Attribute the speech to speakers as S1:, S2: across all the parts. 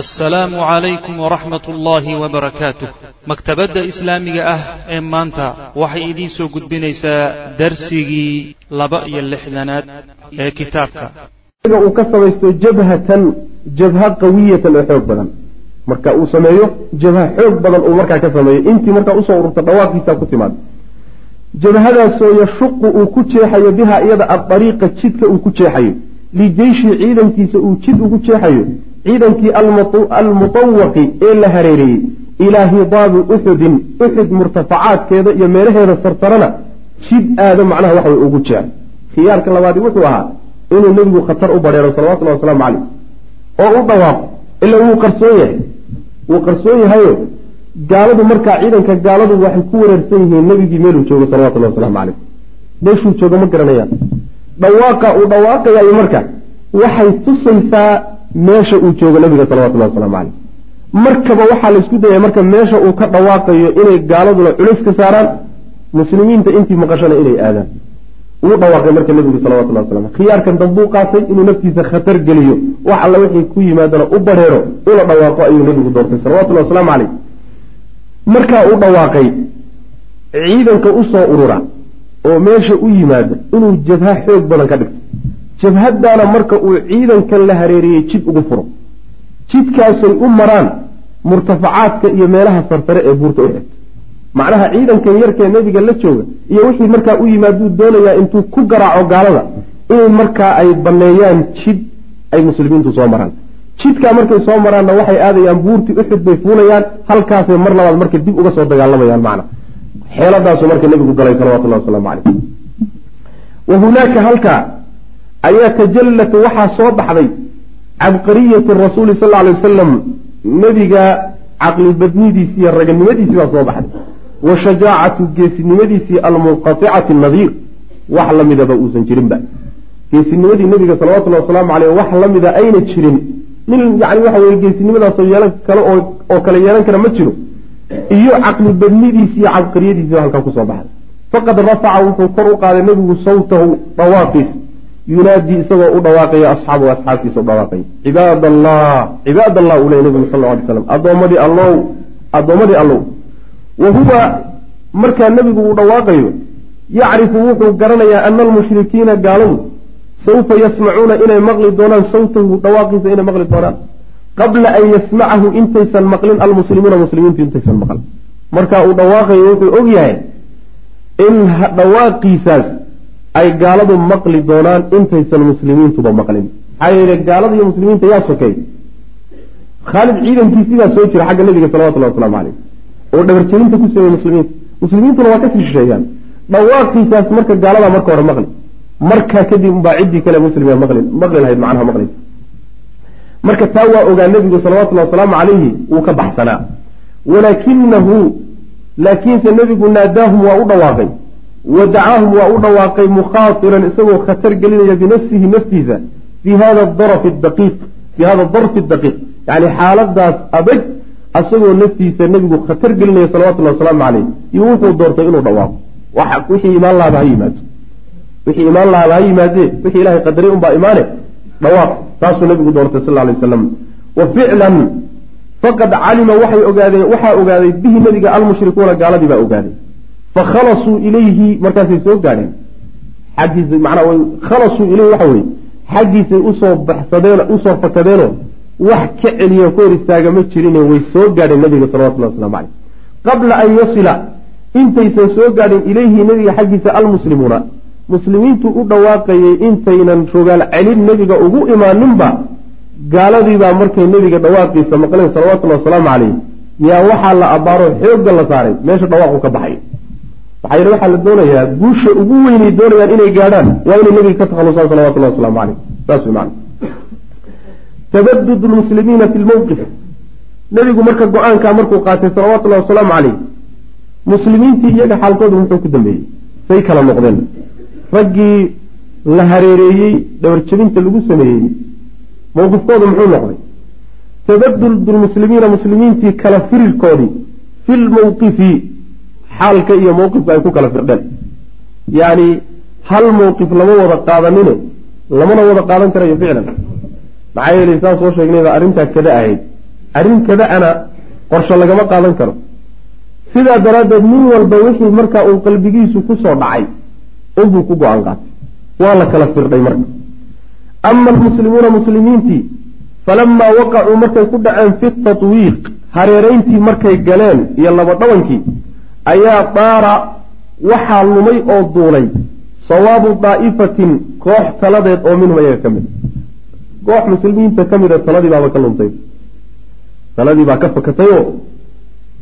S1: assalaamu calaykum waraxmat ullaahi wabarakaatuh maktabadda islaamiga ah ee maanta waxay idiin soo gudbinaysaa darsigii laba iyo lixdanaad ee kitaabka.
S2: Uu ka samaysto jabhatan jabha qawiyatan oo xoog badan. Marka uu sameeyo jabha xoog badan uu markaa ka sameeyo. Intii markaa u soo ururta dhawaaqiisa ku timaado jabhadaasoo yashuqu uu ku jeexayo biha iyada adariiqa jidka uu ku jeexayo. Lijeyshi ciidankiisa uu jid ugu jeexayo ciidankii almutawaqi ee la hareereeyey ilaa hidaabi uxudin uxud murtafacaadkeeda iyo meelaheeda sarsarana jid aado macnaha waxa way ugu jeexay khiyaarka labaadi wuxuu ahaa inuu nebigu khatar u badheero salawatullahi wasalaamu caleyh oo u dhawaaqo ila wuu qarsoon yahay. Wuu qarsoon yahayo gaaladu markaa ciidanka gaaladu waxay ku wareersan yihiin nebigii meeluu joogo salawatullahi wasalaamu caleyh meeshuu joogo ma garanayaan dhawaaqa uu dhawaaqayayo marka waxay tusaysaa meesha uu joogo nabiga salawatullahi waslamu caleyh markaba waxaa laysku dayay marka meesha uu ka dhawaaqayo inay gaaladuna culays ka saaraan muslimiinta intii maqashana inay aadaan. Wuu dhawaaqay marka nebigu salawatullahi waslam khiyaarkan dambuu qaatay inuu naftiisa khatar geliyo. Wax alla wixii ku yimaadana u bareero una dhawaaqo ayuu nebigu doortay salawatullahi wasalaamu caleyh markaa uu dhawaaqay ciidanka u soo urura oo meesha u yimaada inuu jabha xoog badan ka dhigto jabhadaana marka uu ciidankan la hareeriyey jid ugu furo. Jidkaasay u maraan murtafacaadka iyo meelaha sarsare ee buurta u xigta. Macnaha ciidankan yarkee nebiga la jooga iyo wixii markaa u yimaaduu doonayaa intuu ku garaaco gaalada inay markaa ay banneeyaan jid ay muslimiintu soo maraan. Jidkaa markay soo maraanna waxay aadayaan buurtii uxud bay fuulayaan halkaasay mar labaad marka dib uga soo dagaalamayaan macna. Xeeladaasu marka nebigu galay salawatullahi wasalaamu caleyh wa hunaaka halkaa ayaa tajallat waxaa soo baxday cabqariyatu rasuuli sal alay wasalam nebiga caqlibadnidiisi iyo raganimadiisii baa soo baxday. Wa shajaacatu geesinimadiisii almunqaticati nadiir wax la midaba uusan jirinba geesinimadii nebiga salawatullahi wasalaamu caleyh wax la mida ayna jirin. Nin yani waxa weye geesinimadaasoo yeelan kale oo kale yeelan kara ma jiro. Iyo caqli badnidiisi iyo cabqariyadiisiba halkaa ku soo baxday. Faqad rafaca wuxuu kor u qaaday nebigu sawtahu dhawaaqiis yunaadii isagoo u dhawaaqaya asxaabu asxaabtiisa u dhawaaqaya cibaad allah cibaad allah uu ley nebigu sal alay slam addoommadii allow addoommadii allow. Wa huwa markaa nebigu uu dhawaaqayo yacrifu wuxuu garanayaa ana almushrikiina gaaladu sawfa yasmacuuna inay maqli doonaan sawtahu dhawaaqiisa inay maqli doonaan. Qabla an yasmacahu intaysan maqlin almuslimuuna muslimiintu intaysan maqlin. Markaa uu dhawaaqayo wuxuu og yahay in dhawaaqiisaas ay gaaladu maqli doonaan intaysan muslimiintuba maqlin. Maxaa yeele gaalada iyo muslimiinta yaa sokey khaalid ciidankiisiibaa soo jira xagga nabiga salawatullahi waslamu caleyh oo dhabarjerinta ku sameeyey muslimiinta. Muslimiintuna waa ka sii shisheeyaan dhawaaqiisaas marka gaaladaa marka hore maqli. Markaa kadib umbaa ciddii kale muslima maqli maqli lahayd macnaha maqlaysa marka taa waa ogaa nebigu salawatullahi wasalaamu calayhi wuu ka baxsanaa. Walaakinahu laakiinse nebigu naadaahum waa u dhawaaqay wa dacaahum waa u dhawaaqay mukhaatiran isagoo khatar gelinaya binafsihi naftiisa fi hada darfi daqiiq fi hada darfi daqiiq yani xaaladaas adag asagoo naftiisa nebigu khatar gelinaya salawatullahi wasalaamu caleyh iyo wuxuu doortay inuu dhawaaqo wixii imaan lahaba ha yimaado wixii imaan lahaba ha yimaadee wixii ilahay qadaray unbaa imaane dhawaaq taasuu nabigu doortay sal alay waslam wa ficlan faqad calima waxay ogaadeen waxaa ogaaday bihi nabiga almushrikuuna gaaladii baa ogaaday fakhalasuu ilayhi markaasay soo gaadheen xaggiisa manaa khalasuu ilayhi waxa weye xaggiisay u soo baxsadeen u soo fakadeenoo wax ka celiyo ka hor istaaga ma jirine way soo gaadheen nabiga salawatullahi waslamu caleyh qabla an yasila intaysan soo gaadhin ilayhi nabiga xaggiisa almuslimuuna muslimiintu u dhawaaqayay intaynan rogaal celin nebiga ugu imaaninba gaaladiibaa markay nebiga dhawaaqiisa maqleen salawatullahi wasalaamu caleyh yaa waxaa la abaaro xoogga la saaray meesha dhawaaqu ka baxay maxaa yeele waxaa la doonayaa guusha ugu weynay doonayaan inay gaadhaan waa inay nebiga ka takhalusaan salawatullahi wasalaamu caleyh saas wey macana tabadud lmuslimiina fi lmowqif nebigu marka go'aankaa markuu qaatay salawatullahi wasalaamu caleyh muslimiintii iyaga xaalkoodu muxuu ku dambeeyey. Say kala noqdeen. Raggii la hareereeyey dhabarjabinta lagu sameeyey mowqifkoodu muxuu noqday. Tabadud lmuslimiina muslimiintii kala firirkoodii fi lmowqifi xaalka iyo mowqifka ay ku kala firdheen. Yacni hal mowqif lama wada qaadanine lamana wada qaadan karayo ficlan. Maxaa yeelay saa soo sheegnayba arrintaa kada ahayd. Arrin kada-ana qorsho lagama qaadan karo. Sidaa daraaddeed nin walba wixii markaa uu qalbigiisu ku soo dhacay unbuu ku go'aan qaatay. Waa la kala firdhay marka. Ama almuslimuuna muslimiintii falamaa waqacuu markay ku dhaceen fi tatwiiq hareerayntii markay galeen iyo laba dhabankii ayaa daara waxaa lumay oo duulay sawaabu daa'ifatin koox taladeed oo minhum ayaga ka mid koox muslimiinta ka mida taladii baaba ka luntay. Taladii baa ka fakatayoo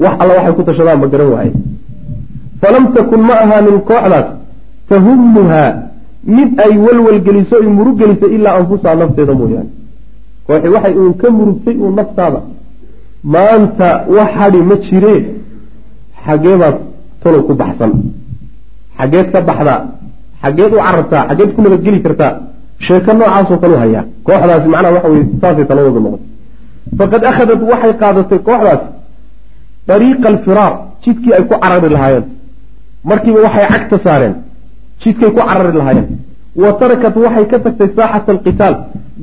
S2: wax alla waxay ku tashadaan ma garan waaye falam takun ma ahaanin kooxdaas tahumuhaa mid ay walwalgeliso ay murug gelisay ilaa anfusaha nafteeda mooyaane. Kooxi waxay uun ka murugtay uun naftaada. Maanta wax hadhi ma jiree xageebaad talow ku baxsan. Xageed ka baxdaa xageed u carartaa xageed ku nabadgeli kartaa sheeko noocaasoo kale u hayaa. Kooxdaasi macnaha waxa weye saasay taladooda noqotay. Faqad akhadat waxay qaadatay kooxdaasi dariiqa alfiraar jidkii ay ku carari lahaayeen. Markiiba waxay cagta saareen jidkay ku carari lahaayeen. Wa tarakat waxay ka tagtay saaxata alqitaal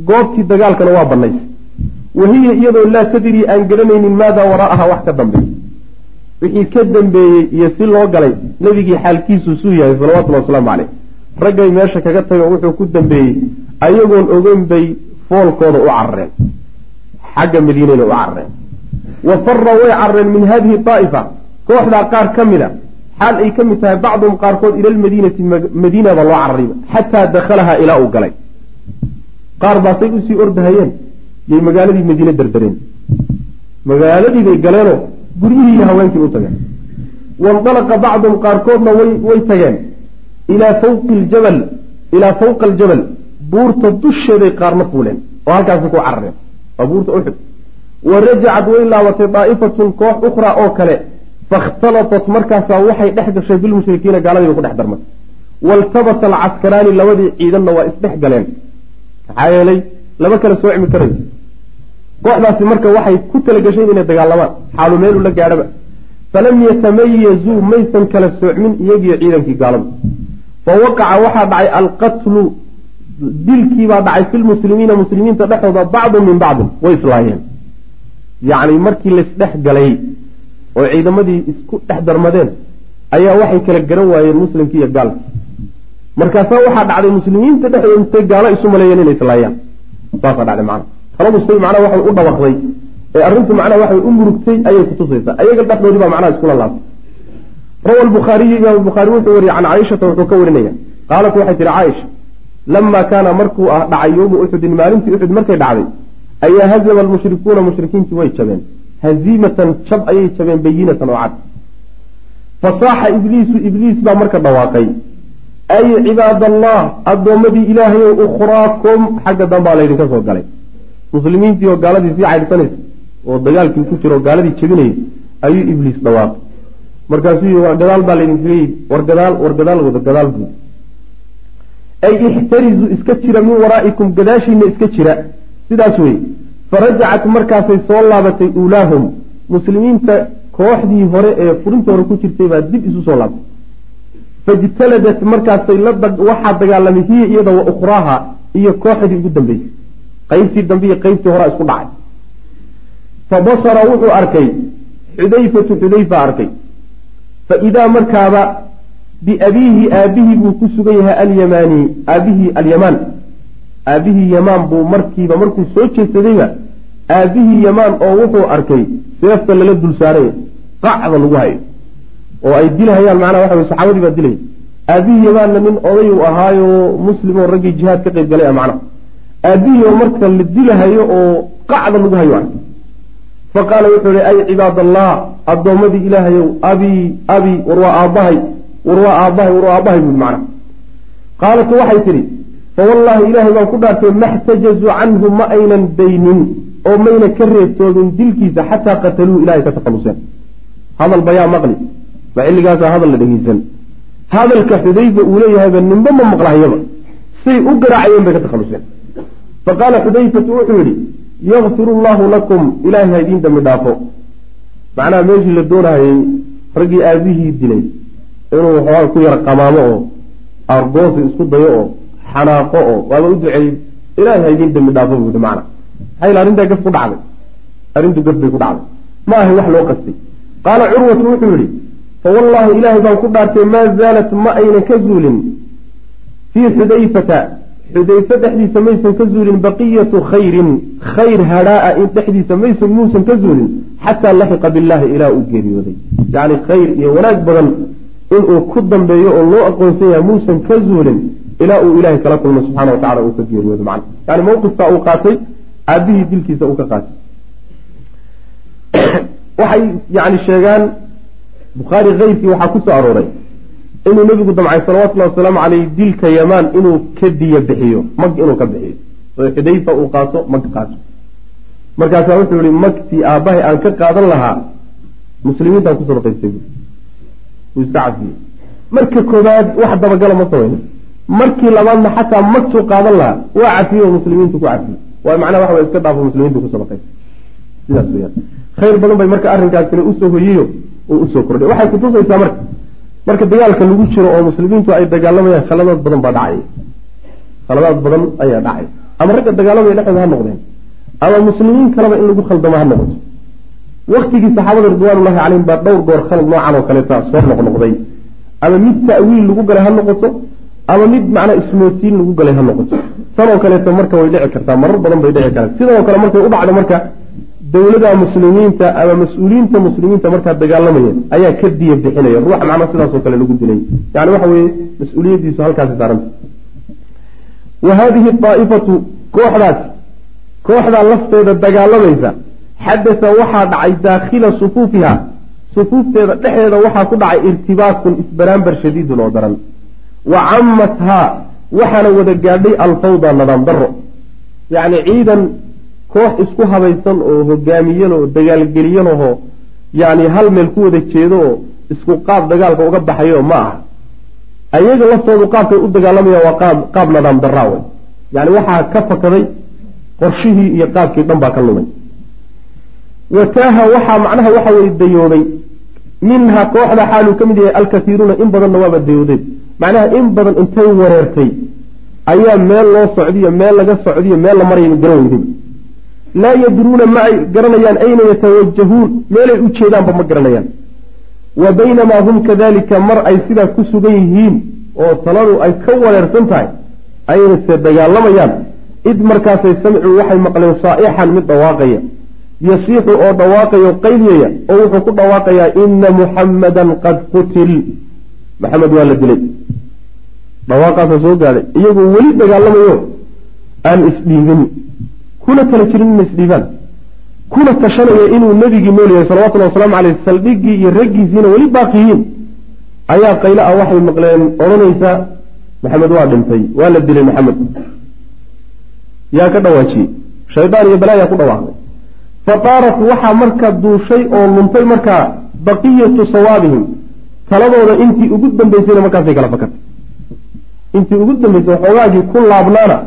S2: goobtii dagaalkana waa banaysay wa hiya iyadoo laa tadrii aan garanaynin maadaa waraa'aha wax ka dambeey wixii ka dambeeyey iyo si loo galay nebigii xaalkiisu suu yahay salawatullhi wasalaamu caleyh raggay meesha kaga tago wuxuu ku dambeeyey ayagoon ogeyn bay foolkooda u carareen. Xagga madiinayna u carareen. Wa fara way carareen min hadihi daa'ifa kooxdaa qaar ka mida xaal ay ka mid tahay bacduhum qaarkood ila lmadiinati madiinaba loo cararayba xataa dakhalahaa ilaa uu galay. Qaar baasay u sii ordahayeen yay magaaladii madiine derdereen magaaladii bay galeenoo guryihii haweenkii u tageen. Waindalaqa bacduhum qaarkoodna way tageen. Ilaa fawqi ljabal ilaa fawqa aljabal. Buurta dusheeday qaarna fuuleen oo halkaasi ku carareen. Waa buurta uxud wa rajacad way laabatay daa'ifatun koox ukhraa oo kale. Fakhtalatat markaasaa waxay dhex gashay bilmushrikiina gaaladiiba ku dhex darmay. Waltabasa alcaskaraani labadii ciidanna waa isdhex galeen. Maxaa yeelay lama kala soocmi karayo kooxdaasi marka waxay ku talagasheen inay dagaalamaan. Xaalu meelu la gaadhaba. Falam yatamayazuu maysan kala soocmin iyagiyo ciidankii gaaladu fa waqaca waxaa dhacay alqatlu. Dilkiibaa dhacay fi lmuslimiina muslimiinta dhexdooda bacdun min bacdin. Way islaayeen. Yacni markii laysdhex galay oo ciidamadii isku dhex darmadeen ayaa waxay kala garan waayeen muslimkii iyo gaalkii. Markaasaa waxaa dhacday muslimiinta dhexdooda intay gaalo isu maleeyeen inay islaayaan saasaa dhacday macana taladustay macnaha waxay u dhawaqday ee arrintu macnaha waxay u murugtay ayay kutusaysaa ayaga dhexdoodii baa macnaha iskula laabtay. Rawa albukhaariyu imaam bukhaari wuxuu wariyey can caaishata wuxuu ka warinaya. Qaalat waxay tihi caaisha lamaa kaana markuu ah dhacay yowmu uxudin maalintii uxud markay dhacday ayaa hazama almushrikuuna mushrikiintii way jabeen. Haziimatan jab ayay jabeen bayinatan oo cad. Fasaaxa ibliisu ibliis baa marka dhawaaqay ay cibaad allah addoommadii ilaahayow ukhraakum xagga dambaa laydinka soo galay muslimiintii oo gaaladii sii caydhsanaysa oo dagaalkii ku jira oo gaaladii jebinayay ayuu ibliis dhawaaqay. Markaasuu yii war gadaal baa laydinkaga yidhi war gadaal war gadaal wada gadaal buud ay ixtarizu iska jira min waraa'ikum gadaashiina iska jira. Sidaas weye farajacat markaasay soo laabatay uulaahum muslimiinta kooxdii hore ee furinta hore ku jirtay baa dib isu soo laabtay. Faijtaladat markaasay waxaa dagaalamay hiya iyada wa ukhraaha iyo kooxdii ugu dambeysay qeybtii dambe iyo qeybtii horea isku dhacay. Fa basara wuxuu arkay xudayfatu xudayfa arkay. Fa idaa markaaba biabiihi aabihii buu ku sugan yahay alyamaani aabihii alyamaan. Aabihii yamaan buu markiiba markuu soo jeedsadayba aabihii yamaan oo wuxuu arkay seefta lala dul saaraya qacda lagu hayo. Oo ay dilhayaan macnaha waxa wey saxaabadii baa dilaya aabihii yamaanna nin oday uu ahaayo muslim oo raggii jihaad ka qayb galay a macnaha aabihii oo marka la dilahayo oo qacda lagu hayo arkay fa qaala wuxuu ihi ay cibaad allah addoommadii ilaahayow abii abii war aabbahay war waa aabbahay war waa aabbahay buui macnaha. Qaalat waxay tidhi fawallaahi ilaahay baan ku dhaartay maxtajazuu canhu ma aynan daynin oo mayna ka reebtoobin dilkiisa xataa qataluuhu ilahay ka takhaluseen hadal bayaa maqli ma xilligaasaa hadal la dhegeysan hadalka xudayfa uu leeyahayba ninba ma maqlahayaba say u garaacayeen bay ka takhaluseen fa qaala xudayfatu wuxuu yidhi yakfiru allaahu lakum ilaahay ha idiin dambi dhaafo macnaha meeshii la doonahayey raggii aabihii dilay inuu waxoogaa ku yara qamaamo oo argoosi isku dayo oo xanaaqo oo waaba u duceeyey ilaahay ha idiin dambi dhaafo buu yihi macna maxaa yila arrintaa gaf ku dhacday arrintu gaf bay ku dhacday ma ahay wax loo qastay qaala curwatu wuxuu yidhi fawallaahi ilaahay baan ku dhaartay maa zaalat ma aynan ka zuulin fii xudayfata xudayfe dhexdiisa maysan ka zuulin baqiyatu khayrin khayr hadhaaa in dhexdiisa maysan muusan ka zuulin xataa laxiqa billaahi ilaa uu geeriyooday. Yacni khayr iyo wanaag badan inuu ku dambeeyo oo loo aqoonsan yahay muusan ka zuulin ilaa uu ilaahay kala kulmo subxana wa tacala uu ka geeriyoodo macna yani mawqifkaa uu qaatay aabihii dilkiisa uu ka qaatay. Waxay yani sheegaan bukhaari keyrkii waxaa ku arooray inuu nebigu damcay salawatullahi wasalaamu caleyh dilka yamaan inuu ka diya bixiyo mag inuu ka bixiyo. Oo xudayfa uu qaato mag qaato. Markaasaa wuxuu yihi magtii aabbahay aan ka qaadan lahaa muslimiintaan ku sadaqaystay bu wuu iska cafiyey marka koobaad wax dabagala ma samayna markii labaadna xataa magtuu qaadan lahaa waa cafiyey oo muslimiintu ku cafiyey waay macnaha waxa way iska dhaafo muslimiintu ku sadaqaystay sidaas weyaan khayr badan bay marka arrinkaasina u soo hoyiyo oo u soo kordhay. Waxay kutusaysaa marka marka dagaalka lagu jiro oo muslimiintu ay dagaalamayaan khaladaad badan baa dhacaya khaladaad badan ayaa dhacay. Ama ragga dagaalamaya dhexdooda ha noqdeen. Ama muslimiin kaleba in lagu khaldamo ha noqoto. Waktigii saxaabada ridwaanullahi calayhim baa dhowr goor khalad noocan oo kaleeta soo noqnoqday ama mid ta'wiil lagu galay ha noqoto ama mid macnaa ismootiin lagu galay ha noqoto. Tanoo kaleeto marka way dhici kartaa marar badan bay dhici kartaa sidoo kale markay u dhacdo marka dowladda muslimiinta ama mas'uuliyiinta muslimiinta markaa dagaalamaya ayaa ka diya bixinaya ruuxa macnaa sidaasoo kale lagu dilay. Yani waxa weeye mas'uuliyaddiisu halkaasi saaranta wa haadihi daa'ifatu kooxdaas kooxdaa lafteeda dagaalamaysa xadasa waxaa dhacay daakhila sufuufiha. Sufuufteeda dhexdeeda waxaa ku dhacay irtibaakun isbaraambar shadiidun oo daran. Wa cammathaa waxaana wada gaadhay alfawda nadaam daro yacni ciidan koox isku habaysan oo hogaamiyan oo dagaalgeliyan ahoo yacni hal meel ku wada jeedo oo isku qaab dagaalka uga baxayo ma aha. Ayaga laftoodu qaabkay u dagaalamayaan waa qaab qaab nadaam daraa wey yacni waxaa ka fakaday qorshihii iyo qaabkii dhan baa ka lumay. Wataaha waxaa macnaha waxa weye dayoobay minha kooxda xaaluu ka mid yahay alkaiiruuna in badanna waaba dayoodeen macnaha in badan intay wareertay. Ayaa meel loo socdiyo meel laga socdiyo meel la maraya garan weyday laa yadruuna ma ay garanayaan ayna yatawajahuun meelay u jeedaanba ma garanayaan. Wa baynamaa hum kadalika mar ay sidaa ku sugan yihiin oo taladu ay ka wareersan tahay aynase dagaalamayaan id markaasay samcuu waxay maqleen saa'ixan mid dhawaaqaya. Yasiixu oo dhawaaqayo qayliyaya oo wuxuu ku dhawaaqayaa ina muxammadan qad qutil. Maxamed waa la dilay. Dhawaaqaasa soo gaadhay iyagoo weli dagaalamayo aan isdhiibin kuna tala jirin ina isdhiibaan. Kuna tashanaya inuu nebigii nool yahay salawatullahi wasalaamu caleyh saldhiggii iyo raggiisiina weli baaqiyiin ayaa qaylo ah waxay maqleen odhanaysa maxamed waa dhintay waa la dilay maxamed. Yaa ka dhawaajiyey shaydaan iyo balaayaa ku dhawaaqday. Fataarat waxaa marka duushay oo luntay markaa baqiyatu sawaabihim. Taladooda intii ugu dambaysayna markaasay kala fakatay. Intii ugu dambaysay waxoogaagii ku laabnaana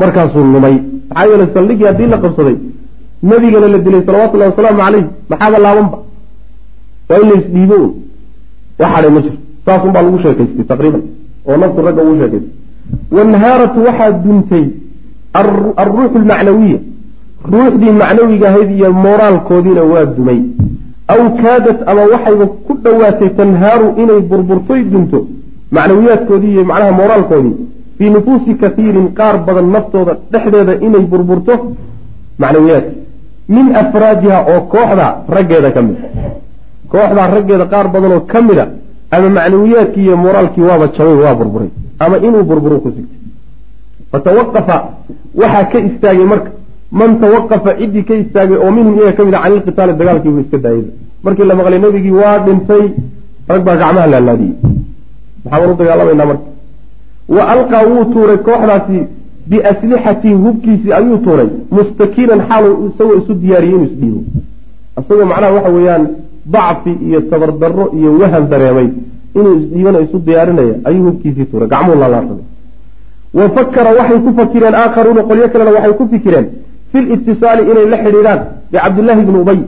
S2: markaasuu lumay maxaa yeele saldhigii haddii la qabsaday nebigana la dilay salawatullahi wasalaamu caleyh maxaaba laabanba waa in laysdhiibo un waxadhay ma jiro. Saasun baa lagu sheekaystay taqriiban oo naftu ragga ugu sheekaystay. Wanhaaratu waxaa duntay alruuxu almacnawiya ruuxdii macnawiga ahayd iyo moraalkoodiina waa dumay. Aw kaadat ama waxayba ku dhowaatay tanhaaru inay burburtoy dunto macnawiyaadkoodii iyo macnaha moraalkoodii fii nufuusi kaiirin qaar badan naftooda dhexdeeda inay burburto macnawiyaadka min afraadiha oo kooxda raggeeda ka mid kooxdaa raggeeda qaar badanoo ka mida ama macnawiyaadkii iyo moraalkii waaba jabay waa burburay ama inuu burburo ku sigtay fatawaqafa waxaa ka istaagay marka man tawaqafa ciddii ka istaagay oo minhum iyaga ka mid a cani ilqitaali dagaalkiibu iska daayay markii la maqlay nebigii waa dhintay rag baa gacmaha laalaadiyey maxaa war u dagaalamaynaa marka wa alqaa wuu tuuray kooxdaasi biaslixatihi hubkiisii ayuu tuuray mustakiinan xaalu isagoo isu diyaariyey inuu isdhiibo isagoo macnaha waxa weeyaan dacfi iyo tabardarro iyo wahan dareemay inuu isdhiibana isu diyaarinaya ayuu hubkiisii tuuray gacmuhu laalaarsaday wa fakara waxay ku fakireen aakharuuna qolyo kalena waxay ku fikireen fi litisaali inay la xidhiidhaan bicabdillahi bni ubay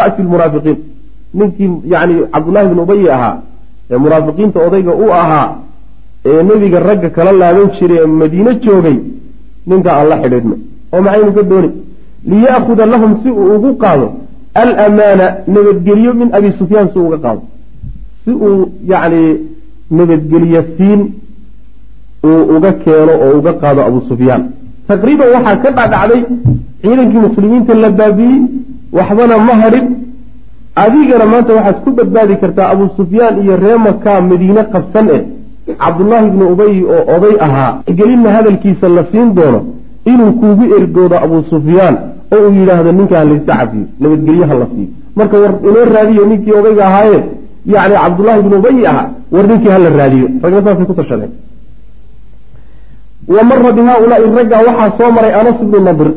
S2: ra'si lmunaafiqiin ninkii yani cabdullahi bni ubayi ahaa ee munaafiqiinta odayga u ahaa ee nebiga ragga kala laaban jiray ee madiine joogay ninka aan la xidhiidhno oo maxaynu ka dooni? Liya'khuda lahum si uu ugu qaado alamaana nabadgelyo min abi sufyaan si uu uga qaado. Si uu yacni nabadgelyo siin uu uga keeno oo uga qaado abu sufyaan. Taqriiban waxaa ka dhacdhacday ciidankii muslimiinta la baabi'iyey waxbana ma hadhin adigana maanta waxaad ku badbaadi kartaa abu sufyaan iyo ree makaa madiine qabsan eh cabdullaahi ibnu ubay oo oday ahaa gelinna hadalkiisa la siin doono inuu kuugu ergoodo abu sufyaan oo uu yidhaahdo ninkaan layska cafiyo nabadgelyaha la siiyo marka war inoo raadiyo ninkii odayga ahaaye yacni cabdullaahi ibnu ubay ahaa war ninkii hala raadiyo. Ragna saasay ku tashadeen. Wa mara bi haaulaai raggaa waxaa soo maray anas ibnu nadir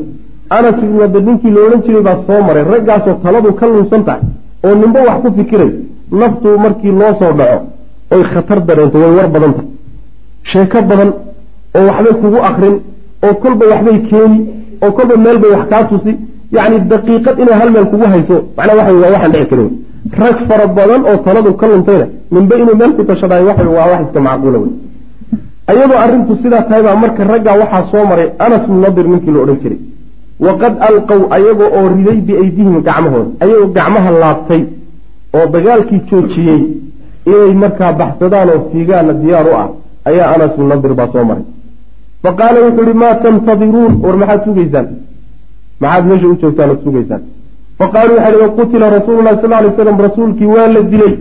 S2: anas ibnu nadir ninkii la odhan jiray baa soo maray. Raggaasoo taladu ka lunsan tahay oo ninbo wax ku fikiray naftu markii loo soo dhaco oy khatar dareento way war badan tahay sheeko badan oo waxbay kugu akrin oo kolba waxbay keeni oo kolba meel bay wax kaa tusi yacni daqiiqad inay hal meel kugu hayso macnaa waxa waa waxaan dhici karin. Rag fara badan oo taladu ka luntayna ninbe inuu meel ku tashadaay waxa waa wax iska macquula wey ayadoo arrintu sidaa tahay baa marka raggaa waxaa soo maray anas bnu ninkii la odhan jiray. Waqad alqow ayagoo oo riday biaydihim gacmahooda. Ayagoo gacmaha laabtay oo dagaalkii joojiyey inay markaa baxsadaan oo fiigaana diyaar u ah ayaa anas bnu nadir baa soo maray. Fa qaala wuxuu ihi maa tantadiruun war maxaad sugaysaan? Maxaad meesha u joogtaan ood sugaysaan? Fa qaaluu waxay hi qutila rasuululahi sal lay slam rasuulkii waa la dilay.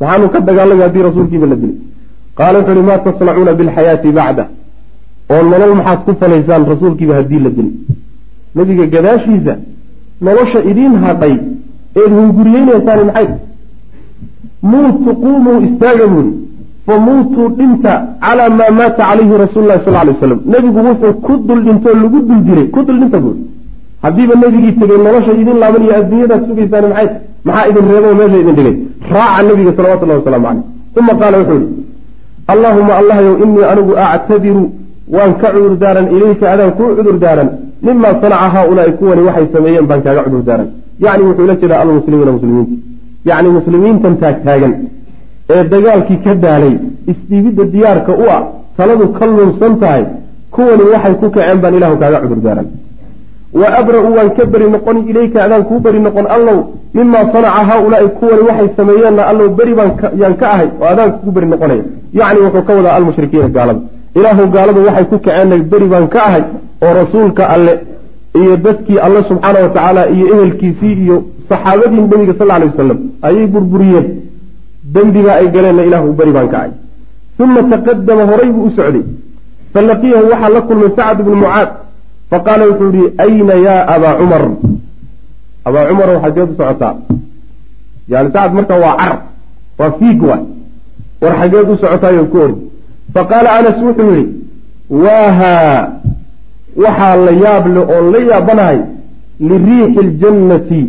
S2: Maxaanu ka dagaalamay haddii rasuulkiiba la dilay. Qaala wuxuu ihi maa tasnacuuna bilxayaati bacda? Oo nolol maxaad ku falaysaan rasuulkiiba haddii la dilay. Nebiga gadaashiisa nolosha idiin hadhay eed hunguriyeynaysaan maxay muutu quumuu istaaga buuri fa muutuu dhinta calaa maa maata calayhi rasuulu lahi sal lay slam nebigu wuxuu ku dul dhintoo lagu dul dilay ku dul dhinta buuri haddiiba nebigii tegey nolosha idin laaban iyo adduunyadaad sugaysaan maxay? Maxaa idin reebo meesha idin dhigay? Raaca nebiga salawatullahi wasalaamu caleyh uma qaala wuxuu yihi allaahuma allahyow inii anigu actadiru waan ka cudur daaran ilayka adaan kuu cudur daaran mima sanaca haaulaai kuwani waxay sameeyeen baan kaaga cudur daaran yacni wuxuu la jeedaa almuslimiina muslimiinta yacni muslimiintan taagtaagan ee dagaalkii ka daalay isdhiibidda diyaarka u ah taladu ka lunsan tahay kuwani waxay ku kaceen baan ilahu kaaga cudur daaran wa abra-u waan ka beri noqon ilayka adaan kuu beri noqon allow mimaa sanaca haaulaai kuwani waxay sameeyeenna allow beri baanyaan ka ahay oo adaan kugu beri noqonaya yacni wuxuu ka wadaa almushrikiina gaalada ilaahu gaaladu waxay ku kaceenna beri baan ka ahay oo rasuulka alle iyo dadkii alle subxaana wa tacaala iyo ehelkiisii iyo saxaabadii nebiga sal alay wasalam ayay burburiyeen. Dembigaa ay galeenna ilaahu beri baan ka ahay uma taqadama horay buu u socday. Falaqiyahu waxaa la kulmay sacd bnu mucaad. Faqaala wuxuu yihi ayna yaa abaa cumar? Abaa cumar waxaad geed u socotaa. Yani sacad marka waa car waa fiig waay war xageed u socotaayo ku ordi faqaala anas wuxuu yihi waahaa waxaa la yaab le oon la yaabanahay liriixi iljannati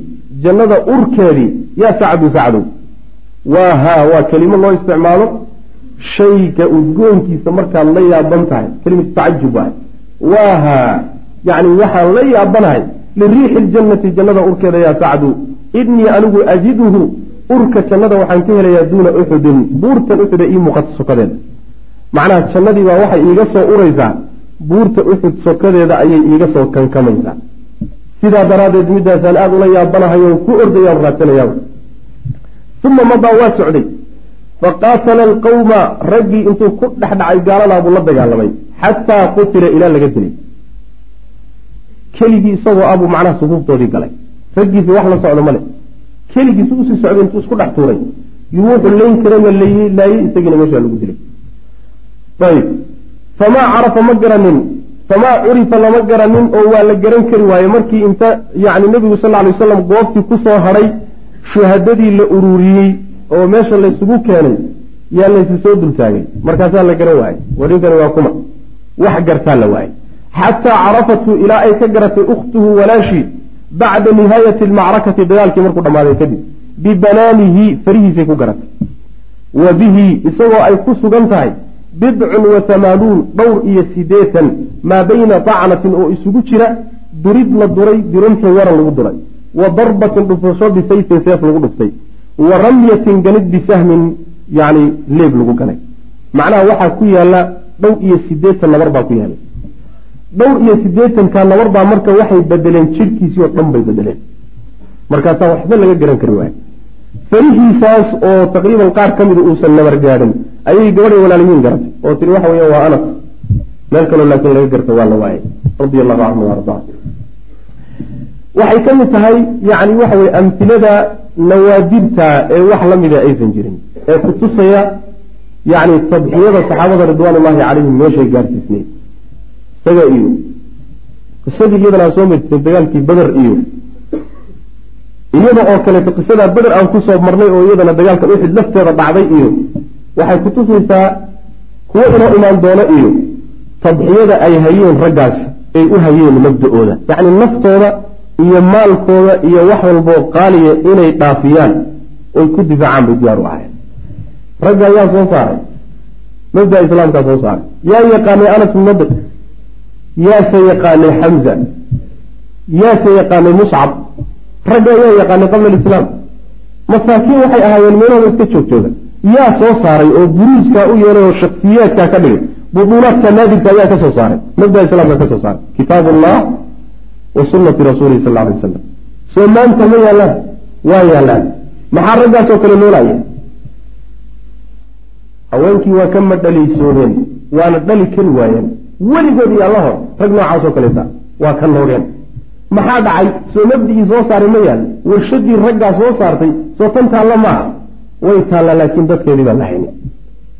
S2: jannada urkeedii yaa sacdu sacdow waahaa waa kelimo loo isticmaalo. Shayga udgoonkiisa markaad la yaaban tahay kelimatu tacajub waay. Waahaa yacni waxaan la yaabanahay liriixi iljannati jannada urkeeda yaa sacdu idnii anigu ajiduhu urka jannada waxaan ka helayaa duuna uxudin buurtan uxuda ii muuqata sokadeeda macnaha jannadii baa waxay iiga soo uraysaa buurta uxud sokadeeda ayay iiga soo kankamaysaa sidaa daraaddeed midaasaan aada ula yaabanahay oon ku ordayaan raadsanayaa uma madaa waa socday. Faqaatala alqawma raggii intuu ku dhexdhacay gaaladaa buu la dagaalamay xataa qutila ilaa laga dilay. Keligii isagoo abuu macnaha sufuuftoodii galay. Raggiisi wax la socdo male keligiisu u sii socday intuu isku dhex tuuray yuu wuxuu layn karana laayey isagiina meeshaa lagu dilay. Ayb famaa carafa ma garanin famaa curifa lama garanin oo waa la garan kari waaye markii inta yacni nebigu sal alay wasalam goobtii ku soo hadhay shuhadadii la ururiyey oo meesha laysugu keenay yaa laysi soo dultaagay markaasaa la garan waayey warinkani waa kuma wax gartaa la waayey xataa carafatu ilaa ay ka garatay ukhtuhu walaashii bacda nihaayati almacrakati dagaalkii markuu dhammaaday kadib bibanaanihi farihiisay ku garatay wa bihi isagoo ay ku sugan tahay bidcun wa hamaanuun dhowr iyo sideetan maa bayna tacnatin oo isugu jira durid la duray birumxin waran lagu duray. Wa darbatin dhufasho bisayfin seef lagu dhuftay. Wa ramyatin ganid bisahmin yani leeb lagu ganay macnaha waxaa ku yaalla dhow iyo sideetan nabar baa ku yaalla dhowr iyo siddeetanka nabar baa marka waxay bedeleen jidhkiisii oo dhan bay bedeleen markaasaa waxba laga garan kari waayo farihiisaas oo taqriiban qaar ka mida uusan nabar gaadhin ayay gabadhay walaaliyiin garatay oo tiri waxa weya waa anas. Meel kaloo laakiin laga garta waa la waayay radia allahu canhu ardaa waxay ka mid tahay yani waxa weye amtilada nawaadirta ee wax la mida aysan jirin ee kutusaya yani tadxiyada saxaabada ridwaan ullahi calayhim meeshay gaarsiisneyd isaga iyo qisadii iyadana soo martay dagaalkii beder iyo iyada oo kaleeto qisadaa beder aan ku soo marnay oo iyadana dagaalkan uxid lafteeda dhacday iyo waxay kutusaysaa kuwo inoo imaan doono iyo tadxiyada ay hayeen raggaas ay u hayeen mabda-ooda. Yacni naftooda iyo maalkooda iyo wax walboo qaaliya inay dhaafiyaan oy ku difaacaan bay diyaar u ahayn ragga yaa soo saaray. Mabda islaamkaa soo saaray. Yaa yaqaanay anas bin nadir yaase yaqaanay xamza yaase yaqaanay muscab ragga yaa yaqaanay qabla alislaam masaakiin waxay ahaayeen meelahooda iska joog jooga yaa soo saaray oo buruuskaa u yeelay oo shaksiyaadkaa ka dhigay. Buduulaadka naadirka ayaa ka soo saaray. Mabda islaamka ka soo saaray. Kitaab ullah wa sunati rasuulihi sal alay wasalam soo maanta ma yaallaan waa yaallaan maxaa raggaasoo kale noolaya haweenkii waa ka madhalaysoodeen waana dhali kari waayeen. Weligood iyo allahood rag noocaasoo kaleeta waa ka noogeen maxaa dhacay? Soo mabdigii soo saaray ma yaal. Warshadii raggaa soo saartay soo tan taalla maaha way taalla laakiin dadkeedii baan la haynin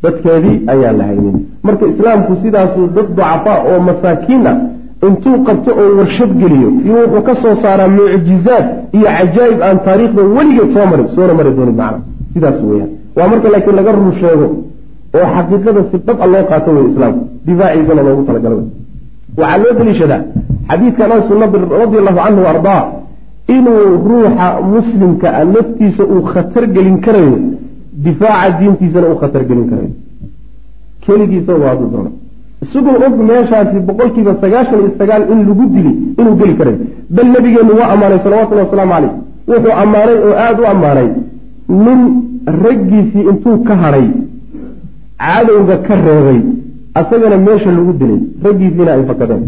S2: dadkeedii ayaan la haynin marka islaamku sidaasuu dad ducafaa oo masaakiin ah intuu qabto oo warshad geliyo iyo wuxuu ka soo saaraa mucjizaad iyo cajaa'ib aan taariikhda weligeed soo marin soona mari doonin macna. Sidaas weyaan waa marka laakiin laga run sheego oo xaqiiqada si dhab a loo qaato wey islaamku. Difaaciisana loogu talagala waxaa loo deliishadaa xadiidkan anas radi allahu canhu ardaa inuu ruuxa muslimka a naftiisa uu khatar gelin karayo difaaca diintiisana uu khatar gelin karayo. Keligii isagoo hadduu doono isagoo og meeshaasi boqolkiiba sagaashan iyo sagaal in lagu dili inuu geli karayo. Bal nabigeenu waa ammaanay salawatullahi wasalaamu caleyh wuxuu ammaanay oo aada u ammaanay. Nin raggiisii intuu ka hadhay cadowga ka reebay asagana meesha lagu dilay raggiisiina ay fakadeen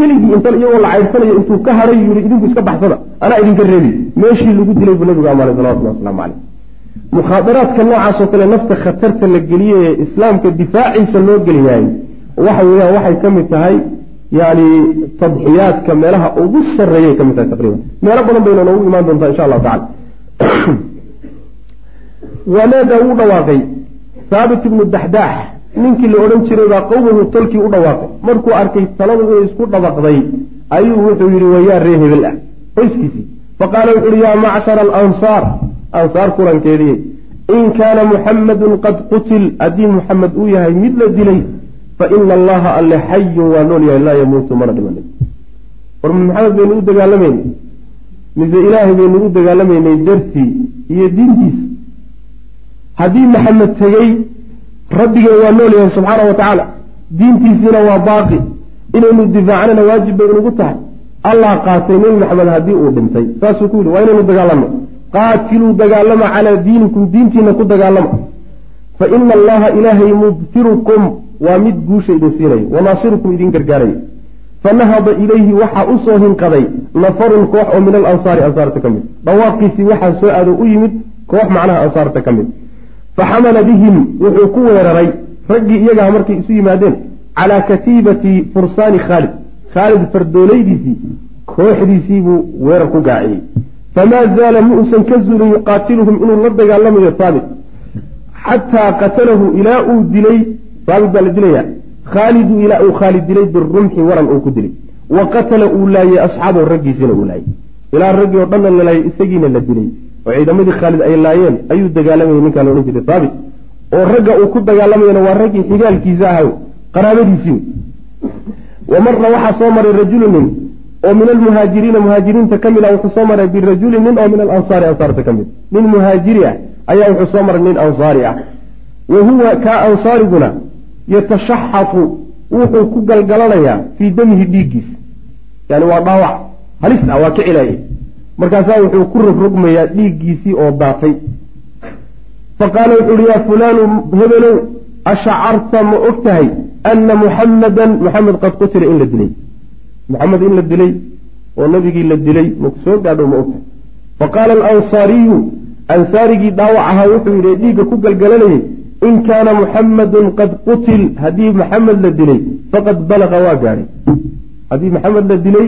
S2: keligii inta iyagoo la cayrsanayo intuu ka hadhay yii idinku iska baxsada anaa idinka reebi meeshii lagu dilay buu nabigu ammaanay salawatullah waslamu caleyh mukhaadaraadka noocaasoo kale nafta khatarta la geliye ee islaamka difaaciisa loo geliyaay waxa weeyaan waxay ka mid tahay yani tadxiyaadka meelaha ugu sarreeyay ka mid tahay taqriiban. Meelo badan bayna noogu imaan doontaa insha allahu tacala wanaada wuu dhawaaqay haabit ibnu daxdaax ninkii la odhan jiray baa qowmuhu tolkii u dhawaaqay. Markuu arkay taladu inay isku dhabaqday ayuu wuxuu yidhi wayaa ree hebel ah qoyskiisii. Faqaala wuxu uhi yaa macshara alansaar ansaar kulankeedii in kaana muxamadun qad qutil haddii muxamed uu yahay mid la dilay fa ina allaha alle xayun waa nool yahay laa yamuutu mana dhimanin. War maxamed baynu u dagaalamaynay mise ilaahay baynu u dagaalamaynay dartii iyo diintiisa haddii maxamed tegey rabbigeen waa nool yahay subxaana wa tacaala. Diintiisiina waa baaqi. Inaynu difaacnana waajib bay inugu tahay. Allah qaatay nebi maxamed haddii uu dhintay. Saasuu ku yidhi waa inaynu dagaalanno qaatiluu dagaalama calaa diinikum diintiina ku dagaalama. Fa ina allaha ilaahay mubtirukum waa mid guusha idin siinaya wanaasirukum idin gargaaraya. Fanahada ilayhi waxaa u soo hinqaday nafarun koox oo min alansaari ansaarta ka mid. Dhawaaqiisii waxaa soo aado u yimid koox macnaha ansaarta ka mid faxamala bihim wuxuu ku weeraray raggii iyagaha markay isu yimaadeen calaa katiibati fursaani khaalid khaalid fardoolaydiisii kooxdiisii buu weerar ku gaaciyey famaa zaala ma uusan ka zuulin yuqaatiluhum inuu la dagaalamayo haabit xataa qatalahu ilaa uu dilay haabit baa la dilaya khaalidu ilaa uu khaalid dilay birumxi waran uu ku dilay wa qatala uu laayey asxaabahu raggiisiina uu laayey ilaa raggii oo dhanna la laayay isagiina la dilay oo ciidamadii khaalid ay laayeen ayuu dagaalamayay ninkaa la odhan jiray haabit oo ragga uu ku dagaalamayana waa raggii xigaalkiisa ahaw qaraabadiisii. Wa marna waxaa soo maray rajulu nin oo min almuhaajiriina muhaajiriinta ka mid ah wuxuu soo maray birajuli nin oo min alansaari ansaarta ka mid. Nin muhaajiri ah ayaa wuxuu soo maray nin ansaari ah. Wa huwa kaa ansaariguna yatashaxatu wuxuu ku galgalanayaa fii damihi dhiiggiisa yani waa dhaawac halis ah waa ka cilaayay markaasaa wuxuu ku rogrogmayaa dhiiggiisii oo daatay fa qaala wuxuu uhi yaa fulaanu hebelow ashacarta ma og tahay ana muxamadan muxamed qad qutila in la dilay. Muxamed in la dilay oo nabigii la dilay maku soo gaadho ma ogta faqaala alansaariyu ansaarigii dhaawac ahaa wuxuu yidhi dhiigga ku galgalanayay in kaana muxamadun qad qutil haddii maxamed la dilay faqad balaqa waa gaadhay haddii maxamed la dilay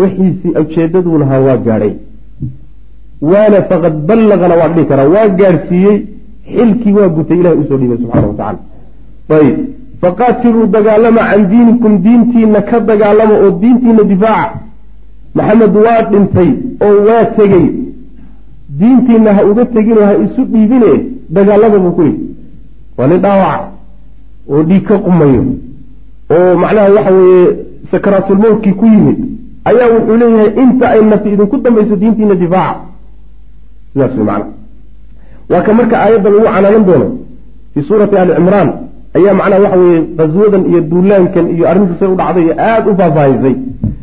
S2: wixiisii ujeedaduu lahaa waa gaadhay. Waana faqad ballaqana waa dhihi karaa waa gaadhsiiyey xilkii waa gutay ilahay u soo dhiibay subxana wa tacala ayb faqaatiluu dagaalama can diinikum diintiina ka dagaalama oo diintiina difaaca. Maxamed waa dhintay oo waa tegey. Diintiina ha uga teginoo ha isu dhiibine dagaalada buu ku yidhi. Waa nin dhaawaca oo dhiig ka qumayo. Oo macnaha waxa weeye sakaraatulmowtkii ku yimid ayaa wuxuu leeyahay inta ay nafi idinku dambayso diintiina difaaca sidaas way macna. Waa ka marka aayadda lagu canaanan doono fii suurati ali cimraan ayaa macnaha waxa weeye qaswadan iyo duulaankan iyo arrintiisay u dhacday aada u faahfaahisay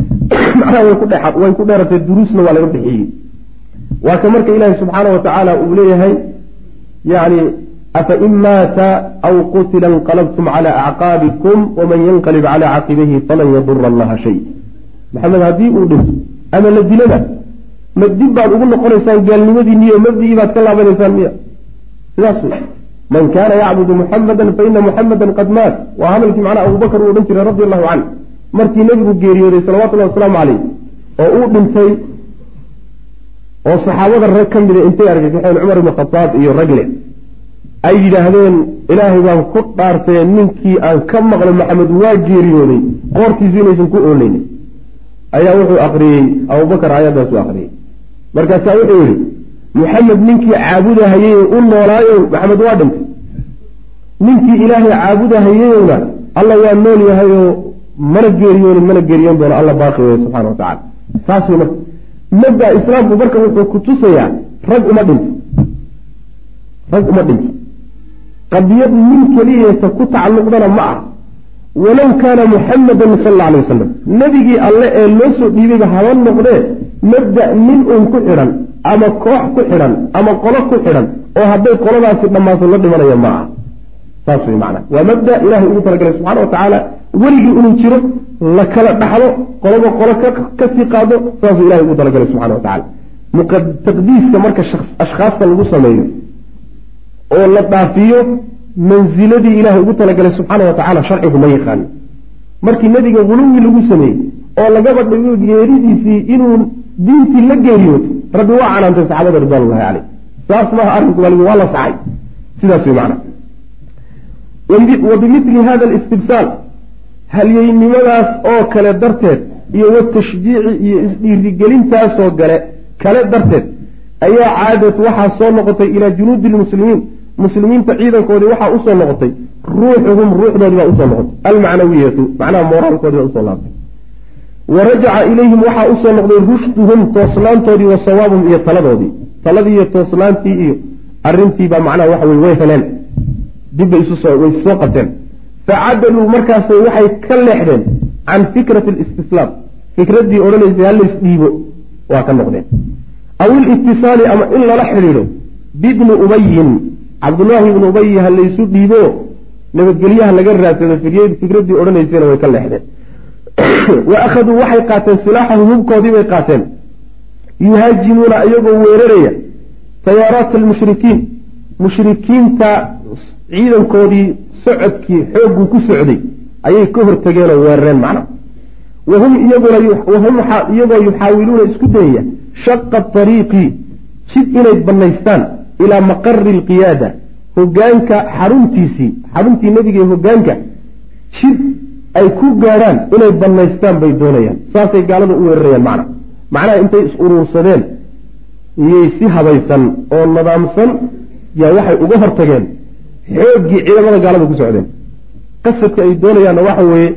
S2: macnaha way ku dhe way ku dheeratay duruusna waa laga bixiyey. Waa ka marka ilaahi subxaana wa tacaala uu leeyahay yani afa in maata aw qutila inqalabtum cala acqaabikum waman yanqalib cala caqibihi falan yadura allaha shay maxamed haddii uu dhinto ama la dilaba ma dib baad ugu noqonaysaan gaalnimadiiniyo mabdigii baad ka laabanaysaan miya. Sidaas wey. Man kaana yacbudu muxamadan faina muxamadan qad maat. Waa hadalkii macnaha abubakar uu odhan jiray radi allahu canh markii nebigu geeriyooday salawatullahi wasalaamu caleyh oo uu dhintay oo saxaabada rag ka mida intay argagaxeen cumar ibnu khadaab iyo ragle ay yidhaahdeen ilaahay baan ku dhaartee ninkii aan ka maqlo maxamed waa geeriyooday. Qoortiisu inaysan ku ooleyn ayaa wuxuu aqriyey abubakar aayaddaasuu aqriyey. Markaasaa wuxuu yidhi muxamed ninkii caabudahayey u noolaayo maxamed waa dhintay. Ninkii ilaahay caabudahayeyna alla waa nool yahayoo mana geeriyoonin mana geeriyoon doono alla baaqi weeye subxana wa tacala saas wey marka mabda islaamku marka wuxuu ku tusayaa rag uma dhinto. Rag uma dhinto. Qadiyad nin keliyata ku tacalluqdana ma ah walow kaana muxamadan sal alla alay wasalam nebigii alle ee loo soo dhiibayba haba noqdee mabda nin uun ku xidhan ama koox ku xidhan ama qolo ku xidhan oo hadday qoladaasi dhammaaso la dhimanaya ma aha saas wey macnaa waa mabda ilahay ugu talagalay subxana wa tacaala weligii inuu jiro la kala dhaxlo qoloba qolo ka sii qaado saasuu ilahay ugu talagalay subxana wa tacala taqdiiska marka ashkhaasta lagu sameeyo oo la dhaafiyo mansiladii ilaahay ugu talagalay subxaana wa tacala sharcigu ma yaqaano markii nebiga huluwi lagu sameeyey oo lagaba dhigo geeridiisii inuu diintii la geeriyooto rabbi waa canaantay saxaabada ridwanullahi caleyh saas maaha arrinku baaligi waa la saxay sidaas wey macna. Wa hada alistibsaal halyeynimadaas oo kale darteed iyo watashjiici iyo isdhiirigelintaasoo gale kale darteed ayaa caadad waxaa soo noqotay ilaa junuudi lmuslimiin muslimiinta ciidankoodii waxaa u soo noqotay ruuxuhum ruuxdoodii baa u soo noqotay. Almacnawiyatu macnaha mooraalkoodii baa u soo laabtay. Wa rajaca ilayhim waxaa u soo noqday rushduhum toosnaantoodii wa sawaabuhum iyo taladoodii. Taladii iyo toosnaantii iyo arrintiibaa macnaha waxa wey way heleen. Dibbay isusoo soo qabteen. Facadaluu markaasay waxay ka leexdeen can fikrati alistislaam. Fikraddii odhanaysay halays dhiibo waa ka noqdeen. Aw ilitisaali ama in lala xidhiidho bibni ubayin cabdullaahi ibnu ubayi ha laysu dhiibo nabadgelyaha laga raadsado fikraddii odhanaysayna way ka leexdeen. Wa akhaduu waxay qaateen silaaxahum hubkoodii bay qaateen. Yuhaajimuuna iyagoo weeraraya tayaaraat almushrikiin mushrikiinta ciidankoodii socodkii xoogguu ku socday ayay ka hortageenoo weerareen macnaha wahum iyagoo yuxaawiluuna isku dayaya shaqa ariiqi jid inay bannaystaan ilaa maqari alqiyaada hogaanka xaruntiisii xaruntii nebiga hogaanka jid ay ku gaadhaan inay bannaystaan bay doonayaan. Saasay gaalada u weerarayaan macna. Macnaha intay is uruursadeen iyay si habaysan oo nadaamsan yaa waxay uga hortageen xooggii ciidamada gaalada ku socdeen. Qasadka ay doonayaanna waxa weeye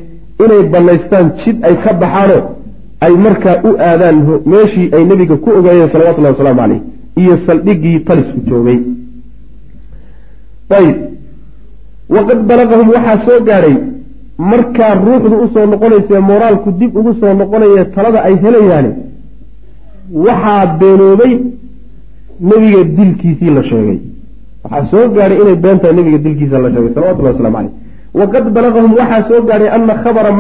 S2: inay bannaystaan jid ay ka baxaanoo ay markaa u aadaan meeshii ay nebiga ku ogaayeen salawatullahi wasalaamu caleyh iyo saldhiggii talisku joogay. Ayb waqad balaqahum waxaa soo gaadhay markaa ruuxdu u soo noqonaysae moraalku dib ugu soo noqonaya talada ay helayaani waxaa beenoobay nebiga dilkiisii la sheegay. Waxaa soo gaadhay inay been tahay nebiga dilkiisa la sheegay salawatullahi waslamu caleyh waqad balagahum waxaa soo gaadhay ana khabara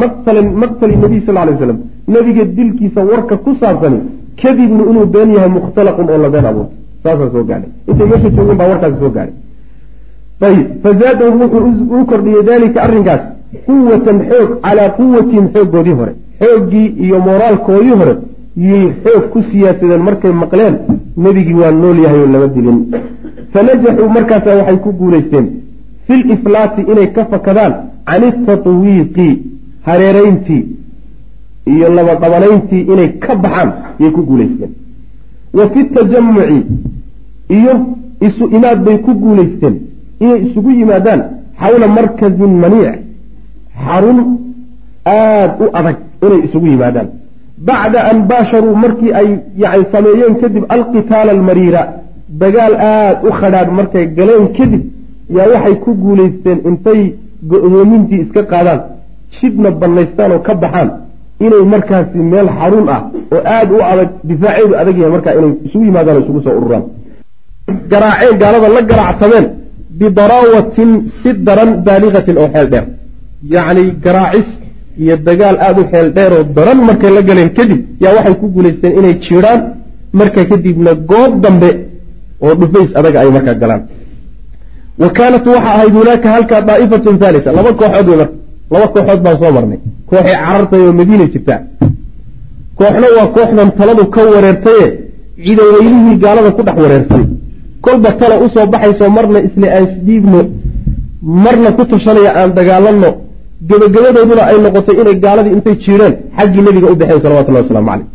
S2: maqtali nabiy sal lay slam nabiga dilkiisa warka ku saabsani kadibnu inuu been yahay mukhtalaqun oo la been abuurto. Saasaa soo gaadhay. Intay meesha joogeen baa warkaasi soo gaadhay. Ayib. Fazaadahum wuxuu u kordhiyey dalika arrinkaas. Quwatan xoog calaa quwatihim xooggoodii hore. Xooggii iyo moraalkoodii hore yay xoog ku siyaasadeen markay maqleen nebigii waa nool yahay oo lama dilin. Fanajaxuu markaasa waxay ku guulaysteen fil iflaati inay ka fakadaan can itatwiiqi hareerayntii iyo laba dhabanayntii inay ka baxaan yay ku guulaysteen wa fi tajamuci iyo isu imaad bay ku guulaysteen inay isugu yimaadaan xawla markazin maniic xarun aada u adag inay isugu yimaadaan. Bacda an baasharuu markii ay yani sameeyeen kadib alqitaala almariira dagaal aada u khadhaadh markay galeen kadib yaa waxay ku guulaysteen intay go-doomintii iska qaadaan. Shibna bannaystaan oo ka baxaan inay markaasi meel xarun ah oo aada u adag difaaceedu adag yahay markaa inay isugu yimaadaan isugu soo ururaan. Garaaceen gaalada la garaactameen bidaraawatin si daran baaligatin oo xeel dheer. Yacni garaacis iyo dagaal aada u xeel dheer oo daran markay la galeen kadib yaa waxay ku guulaysteen inay jiiraan marka kadibna goob dambe oo dhufays adaga ay markaa galaan. Wa kaanat waxa ahayd hunaaka halkaa daa'ifatun haalita laba kooxood wey marka laba kooxood baan soo marnay kooxii carartay oo madiina jirtaa kooxna waa kooxdan taladu ka wareertaye ciidaweylihii gaalada ku dhex wareertay. Kolba tala u soo baxayso marna isle aan isdhiibno marna ku tashanaya aan dagaalanno gebagabadooduna ay noqotay inay gaaladii intay jiireen xaggii nebiga u baxeen salawatullahi waslamu caleyh